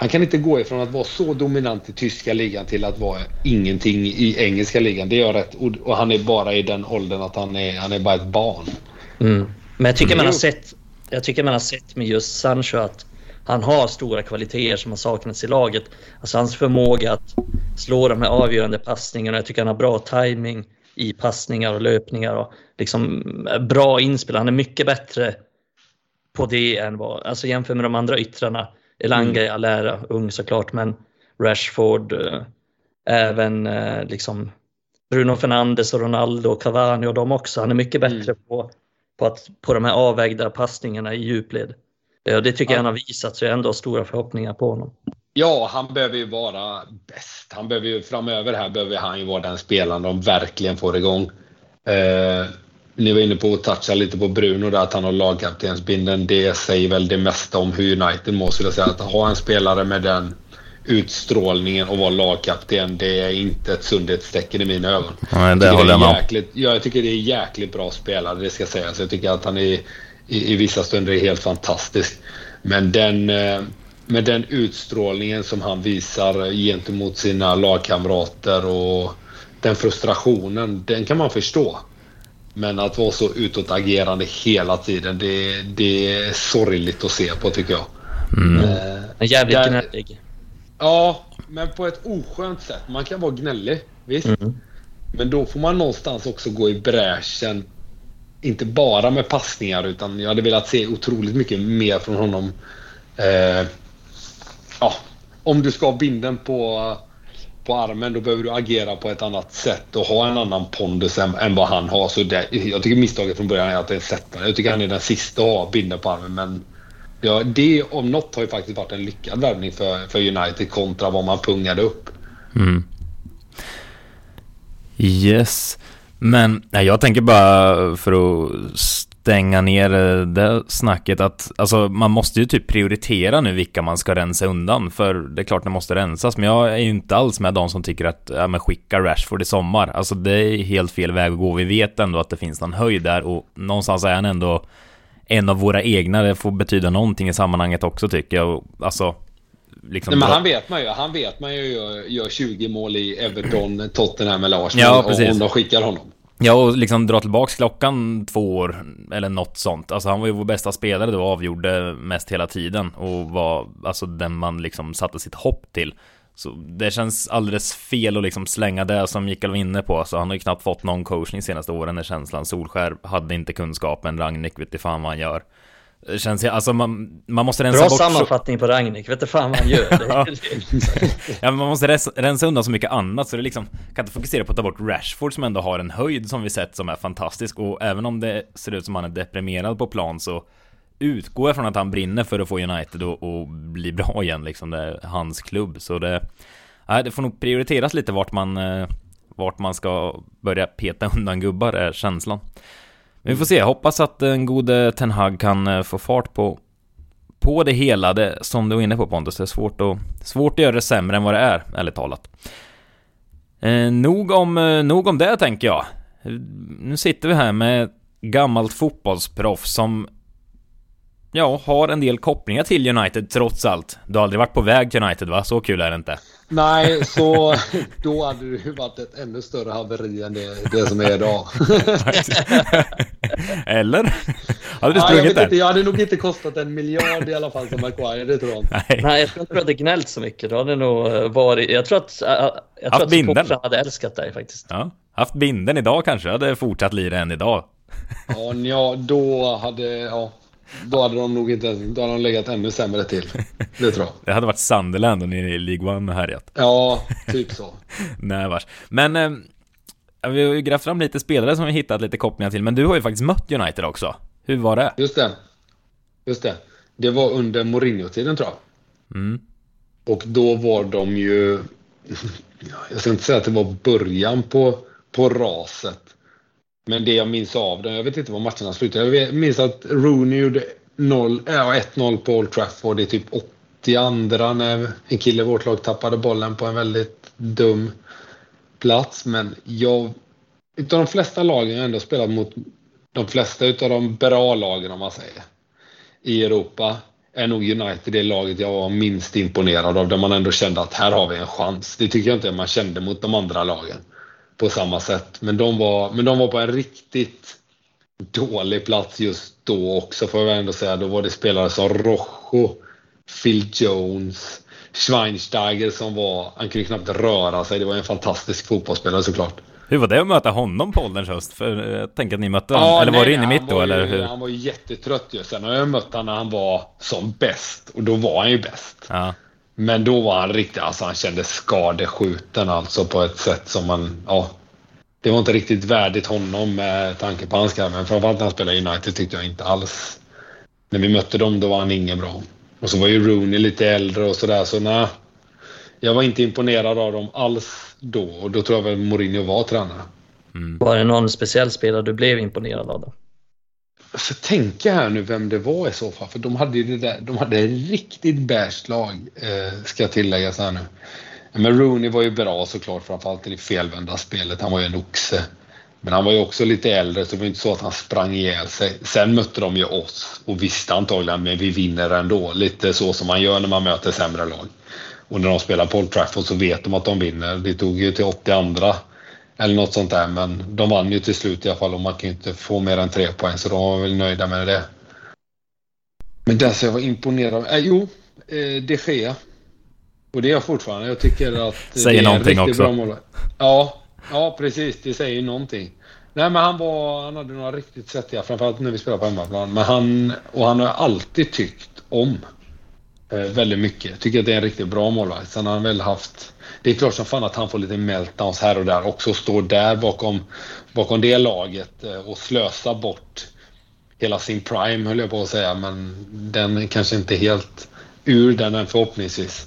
han kan inte gå ifrån att vara så dominant i tyska ligan till att vara ingenting i engelska ligan. Det gör rätt. Och, han är bara i den åldern att han är, han är bara ett barn. Mm. Men jag tycker, man har sett, jag tycker man har sett med just Sancho att han har stora kvaliteter som har saknats i laget. Alltså hans förmåga att slå de här avgörande passningarna. Jag tycker han har bra timing i passningar och löpningar och liksom bra inspel. Han är mycket bättre på det än vad, alltså jämför med de andra yttrarna Elanga mm. i all ära, ung såklart, men Rashford, eh, även eh, liksom Bruno Fernandes och Ronaldo och Cavani och de också. Han är mycket bättre mm. på, på, att, på de här avvägda passningarna i djupled. Eh, det tycker ja. jag han har visat, så jag har ändå stora förhoppningar på honom. Ja, han behöver ju vara bäst. Han behöver ju, framöver här behöver han ju vara den spelaren de verkligen får igång. Eh, ni var inne på att toucha lite på Bruno där, att han har lagkaptensbinden. Det säger väl det mesta om hur United mår, skulle jag säga. Att ha en spelare med den utstrålningen och vara lagkapten, det är inte ett sundhetstecken i mina ögon. Nej, det håller jag med jäkligt, ja, Jag tycker det är jäkligt bra spelare, det ska sägas. Jag tycker att han är, i, i vissa stunder är helt fantastisk. Men den, eh, med den utstrålningen som han visar gentemot sina lagkamrater och den frustrationen, den kan man förstå. Men att vara så utåtagerande hela tiden, det, det är sorgligt att se på tycker jag. Mm. Eh, jävligt där, gnällig. Ja, men på ett oskönt sätt. Man kan vara gnällig, visst. Mm. Men då får man någonstans också gå i bräschen. Inte bara med passningar utan jag hade velat se otroligt mycket mer från honom. Eh, ja, om du ska ha binden på på armen, då behöver du agera på ett annat sätt och ha en annan pondus än, än vad han har. Så det, jag tycker misstaget från början är att det är sättare. Jag tycker han är den sista att ha binder på armen, men ja, det om något har ju faktiskt varit en lyckad värvning för, för United kontra vad man pungade upp. Mm. Yes. Men nej, jag tänker bara för att stänga ner eh, det snacket att, alltså man måste ju typ prioritera nu vilka man ska rensa undan, för det är klart det måste rensas, men jag är ju inte alls med de som tycker att, ja men skicka Rashford i sommar, alltså det är helt fel väg att gå, vi vet ändå att det finns någon höjd där och någonstans är han ändå en av våra egna, det får betyda någonting i sammanhanget också tycker jag, alltså Liksom Nej, men han vet man ju. Han vet man ju gör, gör 20 mål i Everton, Tottenham eller Arsenal. Ja, precis. Om de skickar honom. Ja, och liksom dra tillbaks klockan två år eller något sånt. Alltså han var ju vår bästa spelare då, avgjorde mest hela tiden och var alltså den man liksom satte sitt hopp till. Så det känns alldeles fel att liksom slänga det som Mikael var inne på. Alltså han har ju knappt fått någon coachning senaste åren är känslan Solskär hade inte kunskapen. Ragnik vet fan vad han gör. Det känns, alltså man, man måste rensa Bra bort... Bra sammanfattning på Ragnik, vet du fan vad han gör. ja. ja, men man måste rensa undan så mycket annat så det liksom kan inte fokusera på att ta bort Rashford som ändå har en höjd som vi sett som är fantastisk och även om det ser ut som han är deprimerad på plan så utgår jag från att han brinner för att få United och, och bli bra igen liksom. Det är hans klubb så det... Nej, det får nog prioriteras lite vart man... Eh, vart man ska börja peta undan gubbar är känslan. Vi får se, hoppas att den gode Ten Hag kan eh, få fart på på det hela, det, som du var inne på Pontus, det är svårt att, svårt att göra det sämre än vad det är, ärligt talat. Eh, nog, om, eh, nog om det tänker jag. Nu sitter vi här med gammalt fotbollsproffs som ja, har en del kopplingar till United trots allt. Du har aldrig varit på väg till United va? Så kul är det inte. Nej, så då hade det ju varit ett ännu större haveri än det, det som är idag. Eller? Hade du sprungit där? Inte, jag hade nog inte kostat en miljard i alla fall som Maguire, det tror jag. Nej. Nej, jag tror inte du hade gnällt så mycket. Du hade nog eh, varit... Jag tror att, jag tror Haft att binden. hade älskat dig faktiskt. Ja. Haft binden idag kanske, jag hade fortsatt lira än idag. Ja, då hade... Ja. Då hade de nog inte, då hade de legat ännu sämre till. Det tror jag. Det hade varit Sunderland och ni i League One och härjat. Ja, typ så. Nej vars. Men eh, vi har ju grävt fram lite spelare som vi hittat lite kopplingar till, men du har ju faktiskt mött United också. Hur var det? Just det. Just det. Det var under Mourinho-tiden tror jag. Mm. Och då var de ju... Jag ska inte säga att det var början på, på raset. Men det jag minns av den, jag vet inte vad matcherna slutade. Jag minns att Rooney gjorde 0, 1-0 på Old Trafford Det är typ 82 när en kille i vårt lag tappade bollen på en väldigt dum plats. Men jag, utav de flesta lagen jag ändå spelat mot, de flesta utav de bra lagen om man säger, i Europa är nog United det laget jag var minst imponerad av, där man ändå kände att här har vi en chans. Det tycker jag inte man kände mot de andra lagen på samma sätt. Men de var, men de var på en riktigt dålig plats just då också får jag ändå säga. Då var det spelare som Rojo, Phil Jones, Schweinsteiger som var, han kunde knappt röra sig. Det var en fantastisk fotbollsspelare såklart. Hur var det att möta honom på ålderns höst? För jag tänker att ni mötte honom, ja, eller var det inne mitt då? eller hur? Han var jättetrött ju. Sen har jag mött honom när han var som bäst och då var han ju bäst. Ja. Men då var han riktigt, alltså han kände skadeskjuten alltså på ett sätt som man, ja. Det var inte riktigt värdigt honom med tanke på hans karriär. Men framförallt när han spelade i United tyckte jag inte alls. När vi mötte dem då var han ingen bra. Och så var ju Rooney lite äldre och sådär så nej. Jag var inte imponerad av dem alls då och då tror jag väl Mourinho var tränare. Mm. Var det någon speciell spelare du blev imponerad av då? Jag ska tänka här nu vem det var i så fall. För de hade ju det där, de hade ett riktigt beige lag, eh, ska tilläggas här nu. Men Rooney var ju bra såklart, framförallt i det felvända spelet. Han var ju en oxe. Men han var ju också lite äldre, så det var inte så att han sprang ihjäl sig. Sen mötte de ju oss och visste antagligen, men vi vinner ändå. Lite så som man gör när man möter sämre lag. Och när de spelar på Old Trafford så vet de att de vinner. Det tog ju till 82 eller något sånt där. Men de vann ju till slut i alla fall och man kan ju inte få mer än tre poäng så de var väl nöjda med det. Men det som jag var imponerad av, eh, jo, eh, de Gea. Och det är jag fortfarande. Jag tycker att säger det är en också. bra mål. Ja, ja, precis. Det säger ju någonting. Nej, men han var, han hade några riktigt svettiga, framförallt när vi spelade på hemmaplan. Men han, och han har alltid tyckt om eh, väldigt mycket. Jag tycker att det är en riktigt bra målvakt. Sen har han väl haft det är klart som fan att han får lite meltdowns här och där också. Står där bakom, bakom det laget eh, och slösar bort hela sin prime höll jag på att säga. Men den är kanske inte helt ur den än förhoppningsvis.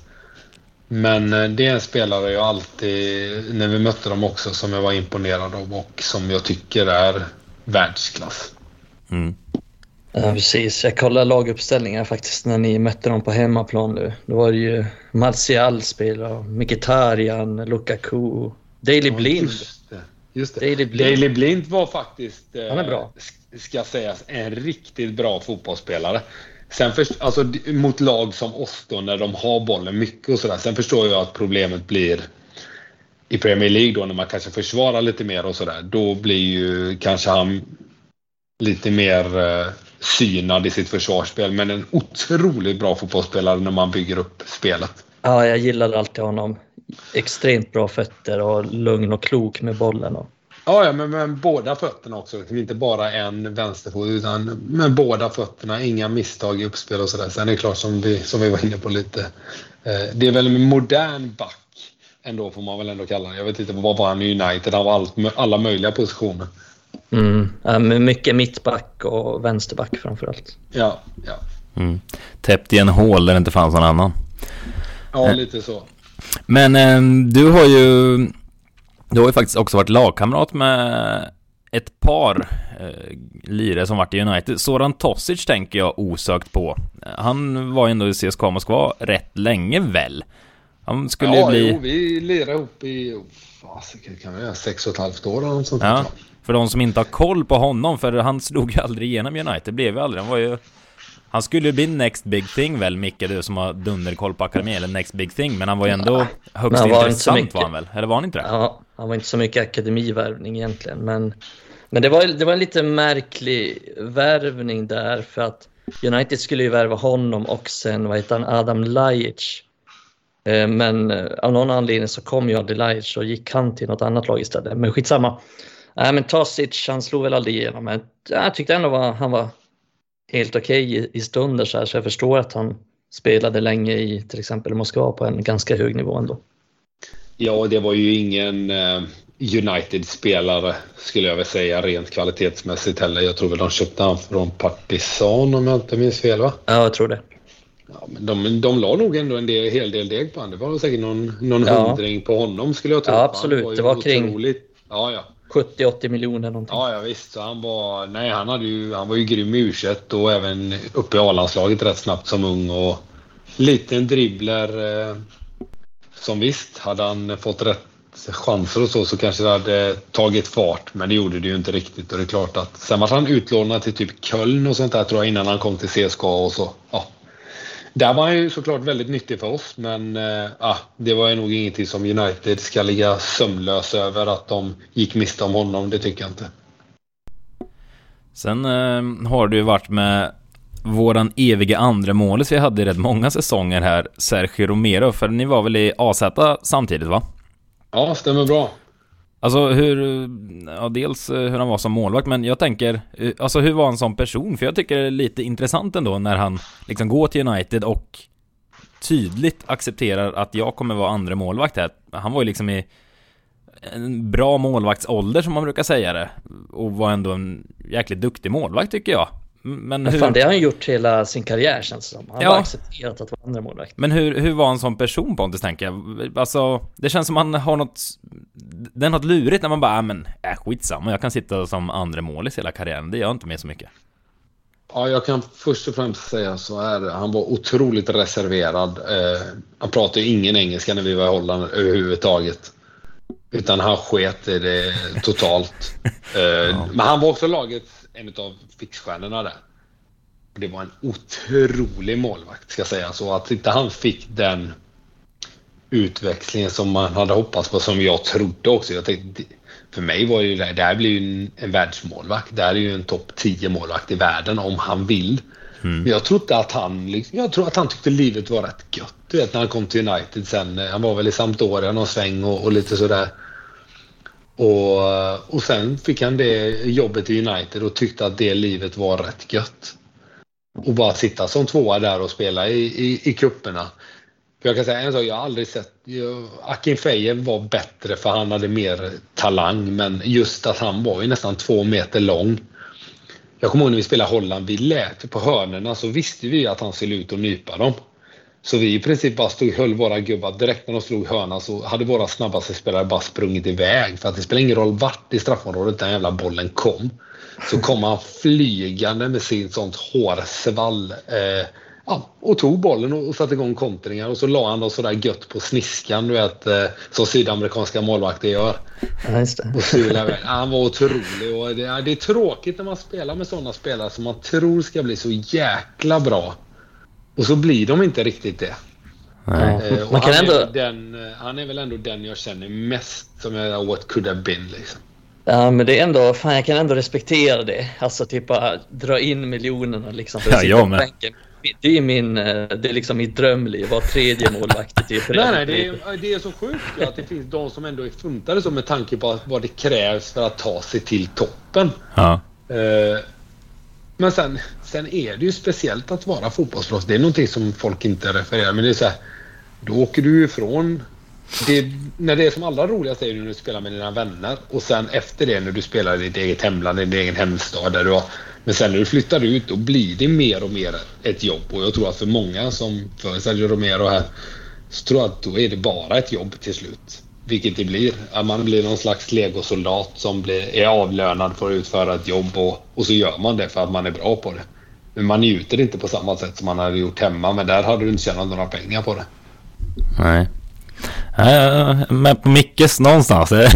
Men eh, det är en spelare jag alltid, när vi mötte dem också, som jag var imponerad av och som jag tycker är världsklass. Mm. Ja, precis. Jag kollade laguppställningar faktiskt när ni mötte dem på hemmaplan nu. Då var det ju Martial spelade, Mkhitaryan, Lukaku, Ja, Blind. Just det. Just det. Daley Blind. Daley Blind var faktiskt, eh, Han är bra. ska sägas, en riktigt bra fotbollsspelare. Sen för, alltså, mot lag som oss då, när de har bollen mycket och sådär. Sen förstår jag att problemet blir i Premier League då när man kanske försvarar lite mer och sådär. Då blir ju kanske han lite mer eh, synad i sitt försvarsspel. Men en otroligt bra fotbollsspelare när man bygger upp spelet. Ja, jag gillade alltid honom. Extremt bra fötter och lugn och klok med bollen. Och... Ja, ja men med båda fötterna också. Inte bara en vänsterfot utan med båda fötterna. Inga misstag i uppspel och sådär. Sen är det klart som vi, som vi var inne på lite. Eh, det är väl en modern back ändå får man väl ändå kalla det. Jag vet inte vad var han i United. Han var allt, alla möjliga positioner. Mm. Mycket mittback och vänsterback framförallt. Ja, ja. Mm. Täppt i en hål där det inte fanns någon annan. Ja, lite så. Men eh, du har ju Du har ju faktiskt också varit lagkamrat med ett par eh, lirare som varit i United. Soran Tosic tänker jag osökt på. Han var ju ändå i CSKA Moskva rätt länge väl? Han skulle ja, ju bli... jo, vi lirade ihop i fasiken, kan vi göra sex och ett halvt år eller något sånt. Ja, där. För de som inte har koll på honom, för han slog aldrig igenom United, blev ju aldrig. Han var ju... Han skulle ju bli next big thing väl, Micke, du som har dunderkoll på akademin, eller next big thing, men han var ju ändå högst han var inte så intressant mycket. var han väl? Eller var han inte det? Ja, han var inte så mycket akademivärvning egentligen. Men, men det, var, det var en lite märklig värvning där för att United skulle ju värva honom och sen vad heter han, Adam Lajic. Eh, Men eh, av någon anledning så kom ju Adi Lajic och gick han till något annat lag istället. Men skitsamma. Nej, men Tosic, han slog väl aldrig igenom. Men jag tyckte ändå var, han var helt okej i, i stunder så här. Så jag förstår att han spelade länge i till exempel Moskva på en ganska hög nivå ändå. Ja, det var ju ingen eh, United-spelare skulle jag väl säga rent kvalitetsmässigt heller. Jag tror väl de köpte han från Partizan om jag inte minns fel va? Ja, jag tror det. Ja, men de, de la nog ändå en del, hel del deg på honom. Det var säkert någon, någon Ja. hundring på honom skulle jag tro. Ja, absolut. ju Det var kring- otroligt- Ja, ja. 70-80 miljoner någonting. Ja, ja visst. Så han var, nej, han, hade ju, han var ju grym i u och även uppe i A-landslaget rätt snabbt som ung. Och liten dribbler eh, som visst, hade han fått rätt chanser och så så kanske det hade tagit fart. Men det gjorde det ju inte riktigt. Och det är klart att sen var han utlånad till typ Köln och sånt där tror jag innan han kom till CSKA och så. Ja. Där var han ju såklart väldigt nyttig för oss men eh, ah, det var ju nog ingenting som United ska ligga sömnlös över att de gick miste om honom. Det tycker jag inte. Sen eh, har du ju varit med våran eviga andra målis vi hade i rätt många säsonger här, Sergio Romero, för ni var väl i AZ samtidigt va? Ja, stämmer bra. Alltså hur, ja dels eh, hur han var som målvakt, men jag tänker, eh, alltså hur var han som person? För jag tycker det är lite intressant ändå när han liksom går till United och tydligt accepterar att jag kommer vara andra målvakt här. Han var ju liksom i en bra målvaktsålder som man brukar säga det. Och var ändå en jäkligt duktig målvakt tycker jag. Men hur, fan, det har han gjort hela sin karriär känns det som. Han Ja. har accepterat att vara andra målvakt. men hur, hur var han som person Pontus tänker jag? Alltså, det känns som han har något Det är något lurigt när man bara, äh, men äh, skitsamma, jag kan sitta som andra målis hela karriären, det gör inte mig så mycket. Ja, jag kan först och främst säga så här. Han var otroligt reserverad. Eh, han pratade ju ingen engelska när vi var i Holland överhuvudtaget. Utan han sket i det totalt. Eh, Men han var också lagets en av fixstjärnorna där. Det var en otrolig målvakt ska jag säga. Så att inte han fick den utväxlingen som man hade hoppats på, som jag trodde också. Jag tänkte, för mig var ju det, det här blir ju en, världsmålvakt. Det här är ju en topp 10 målvakt i världen om han vill. Men jag trodde att han, liksom, jag tror att han tyckte livet var rätt gött. Du vet när han kom till United sen. Han var väl i Sampdoria någon sväng och, och lite sådär. Och, och sen fick han det jobbet i United och tyckte att det livet var rätt gött. Och bara sitta som tvåa där och spela i, i, i kupperna. För jag kan säga en sak, jag har aldrig sett... Jag, Akin var bättre för han hade mer talang. Men just att han var ju nästan två meter lång. Jag kommer ihåg när vi spelade Holland, vi lät på hörnerna så visste vi att han skulle ut och nypa dem. Så vi i princip bara stod höll våra gubbar. Direkt när de slog hörna så hade våra snabbaste spelare bara sprungit iväg. För att det spelar ingen roll vart i straffområdet den jävla bollen kom. Så kom han flygande med sin sånt hårsvall. Eh, ja, och tog bollen och, och satte igång kontringar och så la han då sådär gött på sniskan, du vet, eh, som sydamerikanska målvakter gör. Ja, just det. Och iväg. han var otrolig och det, det är tråkigt när man spelar med sådana spelare som man tror ska bli så jäkla bra. Och så blir de inte riktigt det. Nej. Eh, Man kan han, ändå... är den, eh, han är väl ändå den jag känner mest som jag what could have been liksom. Ja, men det är ändå, fan jag kan ändå respektera det. Alltså typ bara dra in miljonerna liksom för att Ja, sitta jag på med. bänken. Det är min, eh, det är liksom mitt drömliv, vara tredje målvakt i typ Nej, nej, det är, det är så sjukt ju att det finns de som ändå är funtade så med tanke på vad det krävs för att ta sig till toppen. Ja. Eh, men sen, sen är det ju speciellt att vara fotbollsproffs. Det är någonting som folk inte refererar men det är så här, Då åker du ifrån... Det, när det är som allra roligast är det när du spelar med dina vänner och sen efter det när du spelar i ditt eget hemland, i din egen hemstad. Där du har, men sen när du flyttar ut då blir det mer och mer ett jobb och jag tror att för många som för Sergio Romero här så tror jag att då är det bara ett jobb till slut. Vilket det blir. Att man blir någon slags legosoldat som blir, är avlönad för att utföra ett jobb och, och så gör man det för att man är bra på det. Men man njuter inte på samma sätt som man hade gjort hemma men där hade du inte tjänat några pengar på det. Nej. Eh, men på Mickes någonstans. Eller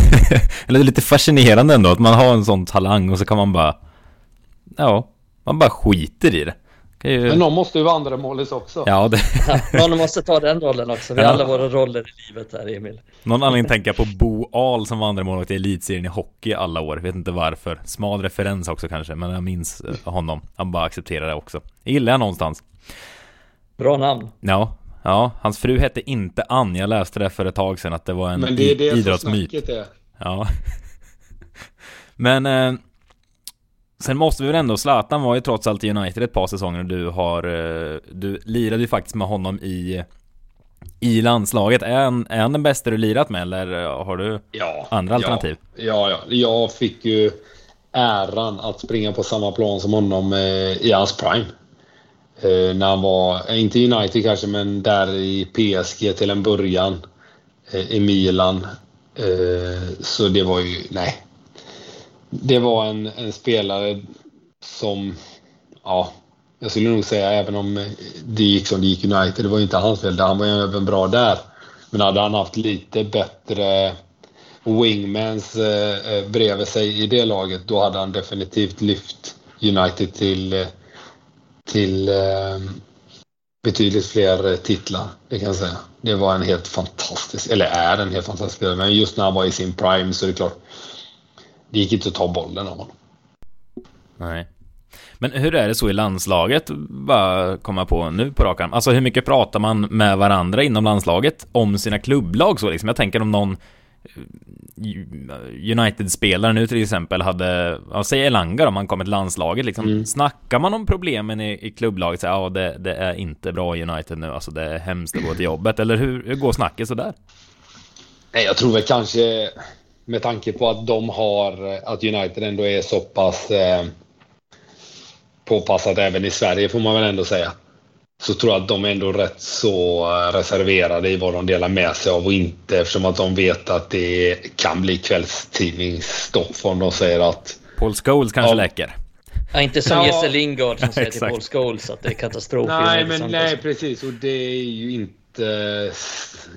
det är lite fascinerande ändå att man har en sån talang och så kan man bara... Ja, man bara skiter i det. Kan ju... Men någon måste ju vara andra målis också. Ja, det... Ja, någon måste ta den rollen också. Vi har Ja. alla våra roller i livet här, Emil. Någon anledning tänker jag på Bo Ahl som var andra målvakt i elitserien i hockey alla år. Vet inte varför. Smal referens också kanske, men jag minns eh, honom. Han bara accepterar det också. Jag gillar jag någonstans. Bra namn. Ja, ja, hans fru hette inte Ann. Jag läste det för ett tag sedan att det var en Men det är det som idrottsmyt. snacket är. Ja. Men eh, sen måste vi väl ändå, Zlatan var ju trots allt i United ett par säsonger och du har, eh, du lirade ju faktiskt med honom i i landslaget. Är han, är han den bästa du lirat med eller eh, har du Ja, andra alternativ? Ja, ja. Jag fick ju äran att springa på samma plan som honom eh, i hans prime. Eh, när han var, inte i United kanske, men där i PSG till en början. Eh, I Milan. Eh, så det var ju, nej. Det var en, en spelare som, ja, jag skulle nog säga även om det gick som det gick United, det var ju inte hans fel. Han var ju även bra där. Men hade han haft lite bättre wingmans eh, eh bredvid sig i det laget, då hade han definitivt lyft United till, eh, till eh, betydligt fler titlar. Det kan jag säga. Det var en helt fantastisk, eller är en helt fantastisk spelare. Men just när han var i sin prime så är det klart. Det gick inte att ta bollen av honom. Nej. Men hur är det så i landslaget? Bara komma på nu på rak arm. Alltså hur mycket pratar man med varandra inom landslaget om sina klubblag så liksom? Jag tänker om någon eh, United-spelare nu till exempel hade, ja, säg Elanga om han kom till landslaget liksom. Mm. Snackar man om problemen i, i klubblaget? Så, ja, det, det är inte bra i United nu, alltså det är hemskt att gå till jobbet. Eller hur, hur går snacket sådär? Nej, jag tror väl kanske med tanke på att de har, att United ändå är så pass eh, påpassat även i Sverige får man väl ändå säga. Så tror jag att de är ändå rätt så eh, reserverade i vad de delar med sig av och inte eftersom att de vet att det kan bli kvällstidningsstoff om de säger att Paul Scholes kanske Ja. läcker. Ja, inte som Ja. Jesse Lingard som säger till. Paul Scholes att det är katastrof. Nej, men nej precis. Och det är ju inte...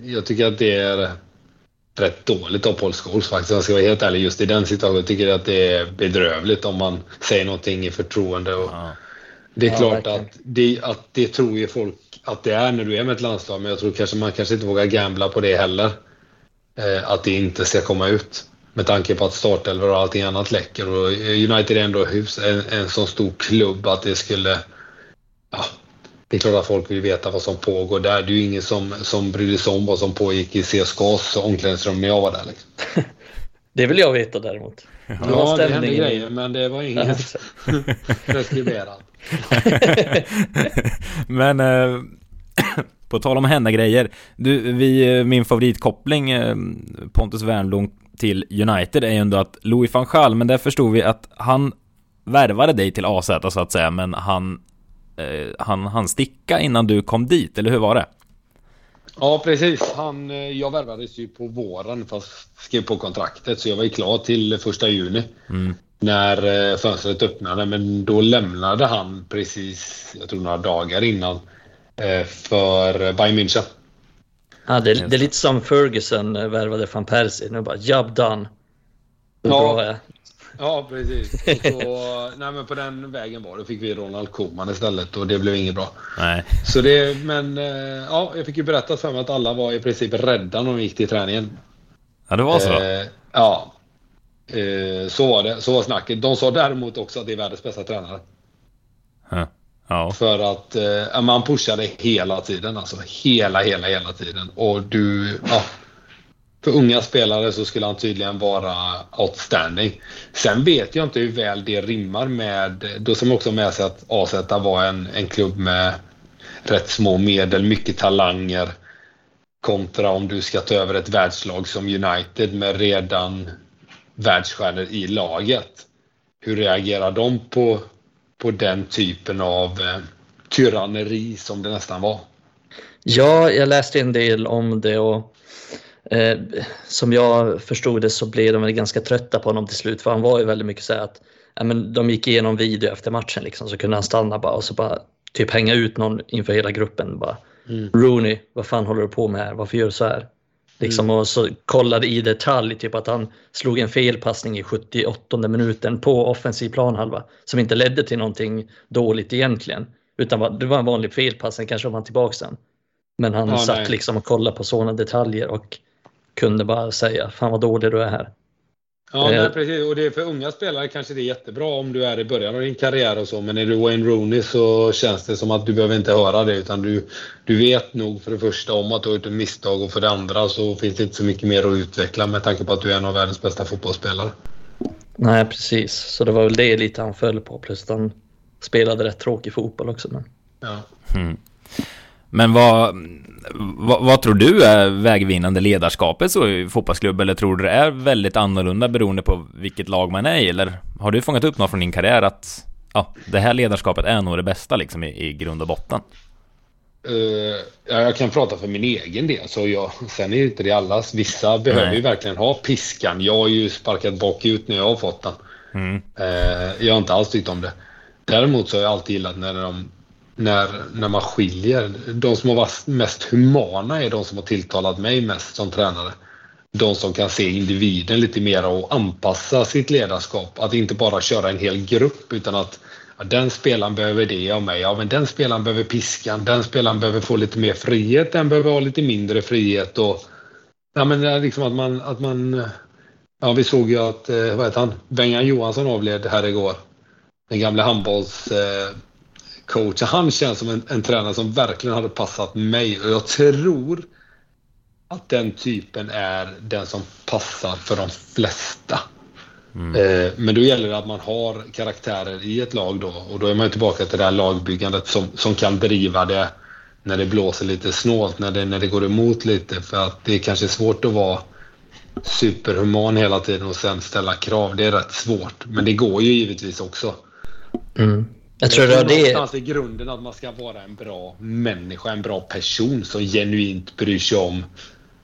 Jag tycker att det är rätt dåligt av Paul Scholes faktiskt. Jag ska vara helt ärlig. Just i den situationen Jag tycker jag att det är bedrövligt om man säger någonting i förtroende. Och Ja. det är Ja, klart verkligen. att det, att det tror ju folk att det är när du är med ett landslag. Men jag tror kanske man kanske inte vågar gambla på det heller. Eh, att det inte ska komma ut. Med tanke på att startelvor och allting annat läcker. Och United är ändå hus, en, en sån stor klubb att det skulle... Ja, det är klart att folk vill veta vad som pågår där. Det är ju ingen som, som brydde sig om vad som pågick i CSKAs omklädningsrum när jag var där. Liksom. Det vill jag veta däremot. Var Ja, det hände grejer, men det var Ja, inget preskriberat. Men eh, på tal om hända grejer. Du, vi, eh, min favoritkoppling eh, Pontus Wernbloom till United är ju ändå att Louis van Gaal, men där förstod vi att han värvade dig till AZ så att säga, men han eh, han, han sticka innan du kom dit, eller hur var det? Ja, precis. Han, eh, jag värvades ju på våren fast skrev på kontraktet så jag var ju klar till första juni. Mm. när fönstret öppnade. Men då lämnade han precis, jag tror några dagar innan, för Bayern München. Ja, det, det är lite som Ferguson värvade van Persie. Nu bara job done. Hur ja. bra är Ja, precis. Så, nej, men på den vägen var det. fick vi Ronald Koeman istället och det blev inget bra. Nej. Så det, men eh, ja, jag fick ju berättat för mig att alla var i princip rädda när de gick till träningen. Ja, det var så? Eh, ja. Eh, så var det. Så var snacket. De sa däremot också att det är världens bästa tränare. Huh. Ja. För att eh, man pushade hela tiden. Alltså hela, hela, hela tiden. Och du... Ja, för unga spelare så skulle han tydligen vara outstanding. Sen vet jag inte hur väl det rimmar med... Då ska man också ha med sig att AZ var en, en klubb med rätt små medel, mycket talanger kontra om du ska ta över ett världslag som United med redan världsstjärnor i laget. Hur reagerar de på, på den typen av eh, tyranneri som det nästan var? Ja, jag läste en del om det och Eh, som jag förstod det så blev de väl ganska trötta på honom till slut för han var ju väldigt mycket så att ja, men de gick igenom video efter matchen liksom, så kunde han stanna bara och så bara typ hänga ut någon inför hela gruppen. Bara, mm. Rooney, vad fan håller du på med här? Varför gör du så här? Liksom, mm. Och så kollade i detalj typ att han slog en felpassning i 78 minuten på offensiv planhalva som inte ledde till någonting dåligt egentligen. Utan det var en vanlig felpassning, kanske var han tillbaka sen. Men han ja, satt nej. liksom och kollade på sådana detaljer och kunde bara säga fan vad dålig du är här. Ja, eh, nej, precis. Och det är för unga spelare kanske det är jättebra om du är i början av din karriär och så. Men är du Wayne Rooney så känns det som att du behöver inte höra det. Utan du, du vet nog för det första om att du har gjort ett misstag och för det andra så finns det inte så mycket mer att utveckla med tanke på att du är en av världens bästa fotbollsspelare. Nej, precis. Så det var väl det lite han föll på. Plus att han spelade rätt tråkig fotboll också. Men... Ja. Mm. Men vad, vad, vad, tror du är vägvinnande ledarskapet så i fotbollsklubb? Eller tror du det är väldigt annorlunda beroende på vilket lag man är i? Eller har du fångat upp något från din karriär att ja, det här ledarskapet är nog det bästa liksom i, i grund och botten? Uh, ja, jag kan prata för min egen del. Så jag, sen är det inte det allas. Vissa behöver Nej. ju verkligen ha piskan. Jag har ju sparkat bakut när jag har fått den. Mm. Uh, jag har inte alls tyckt om det. Däremot så har jag alltid gillat när de när, när man skiljer. De som har varit mest humana är de som har tilltalat mig mest som tränare. De som kan se individen lite mer och anpassa sitt ledarskap. Att inte bara köra en hel grupp utan att ja, den spelaren behöver det av mig. Ja, men den spelaren behöver piskan. Den spelaren behöver få lite mer frihet. Den behöver ha lite mindre frihet. Och, ja, men liksom att man, att man... Ja, vi såg ju att, eh, vad heter han, Bengan Johansson avled här igår. Den gamle handbolls... Eh, coach. Han känns som en, en tränare som verkligen hade passat mig och jag tror att den typen är den som passar för de flesta. Mm. Eh, men då gäller det att man har karaktärer i ett lag då och då är man tillbaka till det här lagbyggandet som, som kan driva det när det blåser lite snålt, när det, när det går emot lite för att det är kanske svårt att vara superhuman hela tiden och sen ställa krav. Det är rätt svårt, men det går ju givetvis också. Mm. Jag tror, tror det någonstans i grunden att man ska vara en bra människa, en bra person som genuint bryr sig om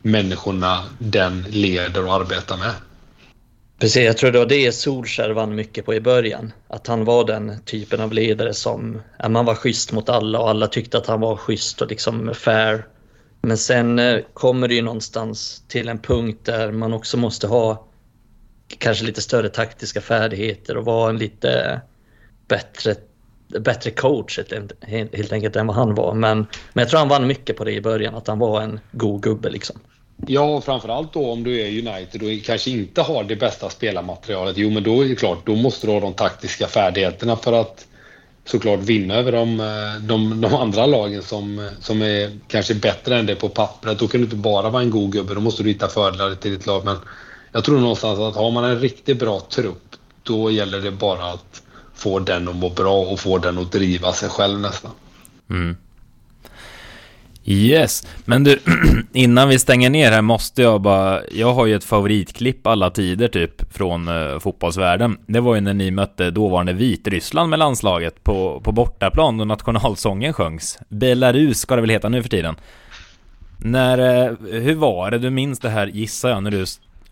människorna den leder och arbetar med. Precis, jag tror det var det Solskär vann mycket på i början. Att han var den typen av ledare som, ja, man var schysst mot alla och alla tyckte att han var schysst och liksom fair. Men sen eh, kommer det ju någonstans till en punkt där man också måste ha kanske lite större taktiska färdigheter och vara en lite bättre bättre coach helt enkelt än vad han var. Men, men jag tror han vann mycket på det i början, att han var en god gubbe liksom. Ja, och framförallt då om du är United och kanske inte har det bästa spelarmaterialet. Jo, men då är det klart, då måste du ha de taktiska färdigheterna för att såklart vinna över de, eh, de, de andra lagen som, som är kanske bättre än det på pappret. Då kan du inte bara vara en god gubbe, då måste du hitta fördelar till ditt lag. Men jag tror någonstans att har man en riktigt bra trupp, då gäller det bara att få den att må bra och få den att driva sig själv nästan. Mm. Yes, men du, innan vi stänger ner här måste jag bara, jag har ju ett favoritklipp alla tider typ från uh, fotbollsvärlden. Det var ju när ni mötte dåvarande Vitryssland med landslaget på, på bortaplan och nationalsången sjöngs. Belarus ska det väl heta nu för tiden. När, uh, hur var det, du minns det här gissar jag, när du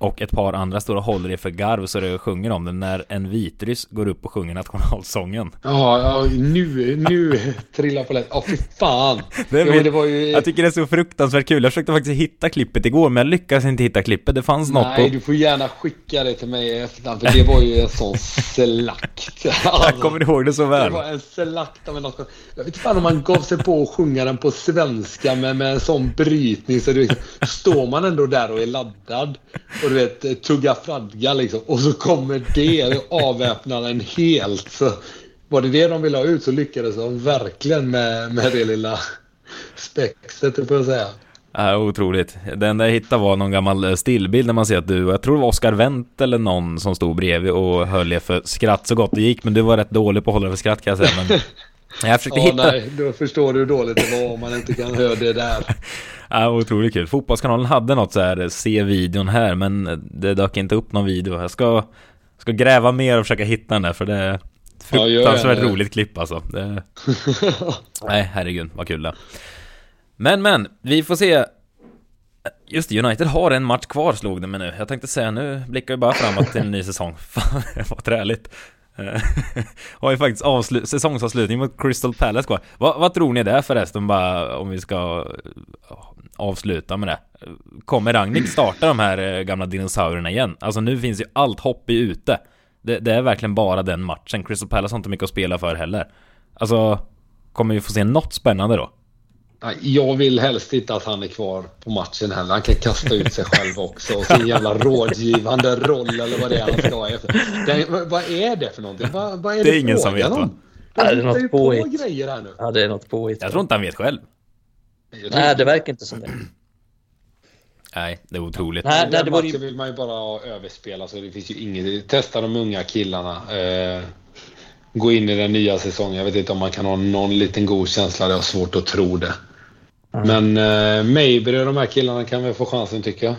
och ett par andra står och håller det för garv så det sjunger om det när en vitryss går upp och sjunger nationalsången. Ja, ja nu, nu trillar på lätt. Ja, fy fan. Det min- det var ju... Jag tycker det är så fruktansvärt kul. Jag försökte faktiskt hitta klippet igår men jag lyckades inte hitta klippet. Det fanns något Nej, på... du får gärna skicka det till mig i efterhand för det var ju en sån slakt. Jag kommer ihåg det så Det väl. var en slakt av en nation. Jag vet inte fan om man gav sig på att sjunga den på svenska med, med en sån brytning så du står man ändå där och är laddad och du vet tugga fradga liksom och så kommer det och avväpnar en helt. Så var det det de ville ha ut så lyckades de verkligen med, med det lilla spexet, får jag säga. Ja, otroligt. Det enda jag hittade var någon gammal eh, stillbild när man ser att du, jag tror det var Oscar Wendt eller någon som stod bredvid och höll er för skratt så gott det gick. Men du var rätt dålig på att hålla för skratt kan jag säga. Men jag försökte Ja, hitta... nej, då förstår du hur dåligt det var om man inte kan höra det där. Ja, otroligt kul. Fotbollskanalen hade något så här, se videon här, men det dök inte upp någon video. Jag ska, ska gräva mer och försöka hitta den där, för det är Ja, fruktansvärt det. roligt klipp alltså. Det... Nej, herregud, vad kul det. Men, men, vi får se. Just det, United har en match kvar slog det mig nu. Jag tänkte säga, nu blickar vi bara framåt till en ny säsong. Fan, vad träligt. Eh, har ju faktiskt säsongsavslutning mot Crystal Palace kvar. Vad, vad tror ni det är förresten bara om vi ska eh, avsluta med det? Kommer Ragnik starta de här eh, gamla dinosaurierna igen? Alltså nu finns ju allt hopp i ute. Det, det är verkligen bara den matchen. Crystal Palace har inte mycket att spela för heller. Alltså, kommer vi få se något spännande då? Jag vill helst inte att han är kvar på matchen heller. Han kan kasta ut sig själv också och sin jävla rådgivande roll eller vad det är han ska ha. efter. Vad- är det för någonting? Vad, vad är Det är det ingen som vet, va? om? Ja, det är Jag något påhitt. grejer här nu. Ja, det är något påhitt. Jag tror inte han vet själv. Jag Nej, det verkar inte som det. Nej, det är otroligt. Nej, nej, det var ju... vill man ju bara överspela så det finns ju inget. Testa de unga killarna. Eh, gå in i den nya säsongen. Jag vet inte om man kan ha någon liten god känsla. Det har svårt att tro det. Men eh, Mayberg och de här killarna kan väl få chansen tycker jag.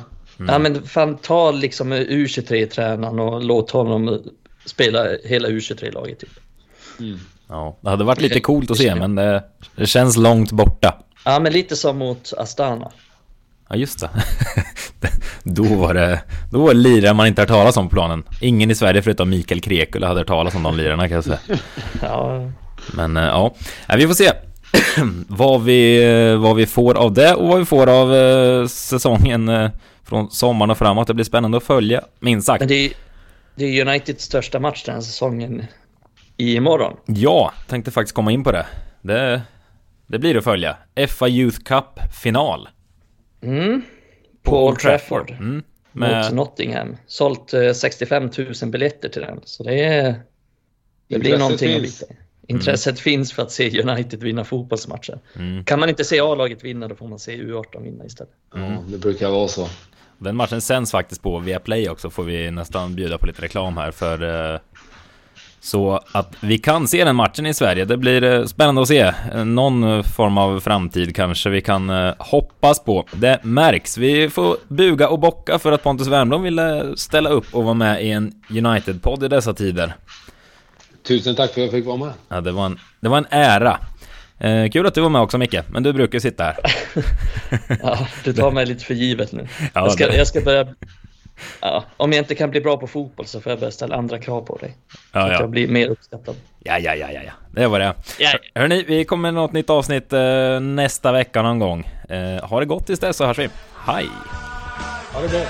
Ja, men fan ta liksom U23-tränaren och låt honom spela hela U23-laget. Typ. Ja, det hade varit lite coolt att se, men det, det känns långt borta. Ja, men lite som mot Astana. Ja, just det. då var det, då var det lirare man inte hört talas om på planen. Ingen i Sverige förutom Mikael Krekula hade hört talas om de lirarna kan jag säga. Ja, Men eh, ja, vi får se vad vi, eh, vad vi får av det och vad vi får av eh, säsongen eh, från sommaren och framåt. Det blir spännande att följa, minst sagt. men det är, det är Uniteds största match den här säsongen imorgon. Ja, tänkte faktiskt komma in på det. Det, det blir att följa. FA Youth Cup final. Mm. På Old Trafford. Mm. Mot Med, Nottingham. Sålt eh, 65 000 biljetter till den. Så det är... Det blir någonting att finns. Visa. Intresset finns för att se United vinna fotbollsmatcher. Mm. Kan man inte se A-laget vinna då får man se U18 vinna istället. Mm. Ja, det brukar vara så. Den matchen sänds faktiskt på Viaplay också, får vi nästan bjuda på lite reklam här för eh, så att vi kan se den matchen i Sverige. Det blir eh, spännande att se. Någon form av framtid kanske vi kan eh, hoppas på. Det märks. Vi får buga och bocka för att Pontus Wernbloom ville ställa upp och vara med i en United-podd i dessa tider. Tusen tack för att jag fick vara med. Ja, det var en, det var en ära. Eh, kul att du var med också Micke, men du brukar sitta här. Ja, du tar mig lite för givet nu. Ja, jag, ska, jag ska börja... Ja, om jag inte kan bli bra på fotboll så får jag börja ställa andra krav på dig. Så Ja, att ja. jag blir mer uppskattad. Ja, ja, ja, ja, ja. Det var det. Ja. Hörni, vi kommer med något nytt avsnitt eh, nästa vecka någon gång. Eh, ha det gott tills dess så hörs vi. Hej! Ha det bra.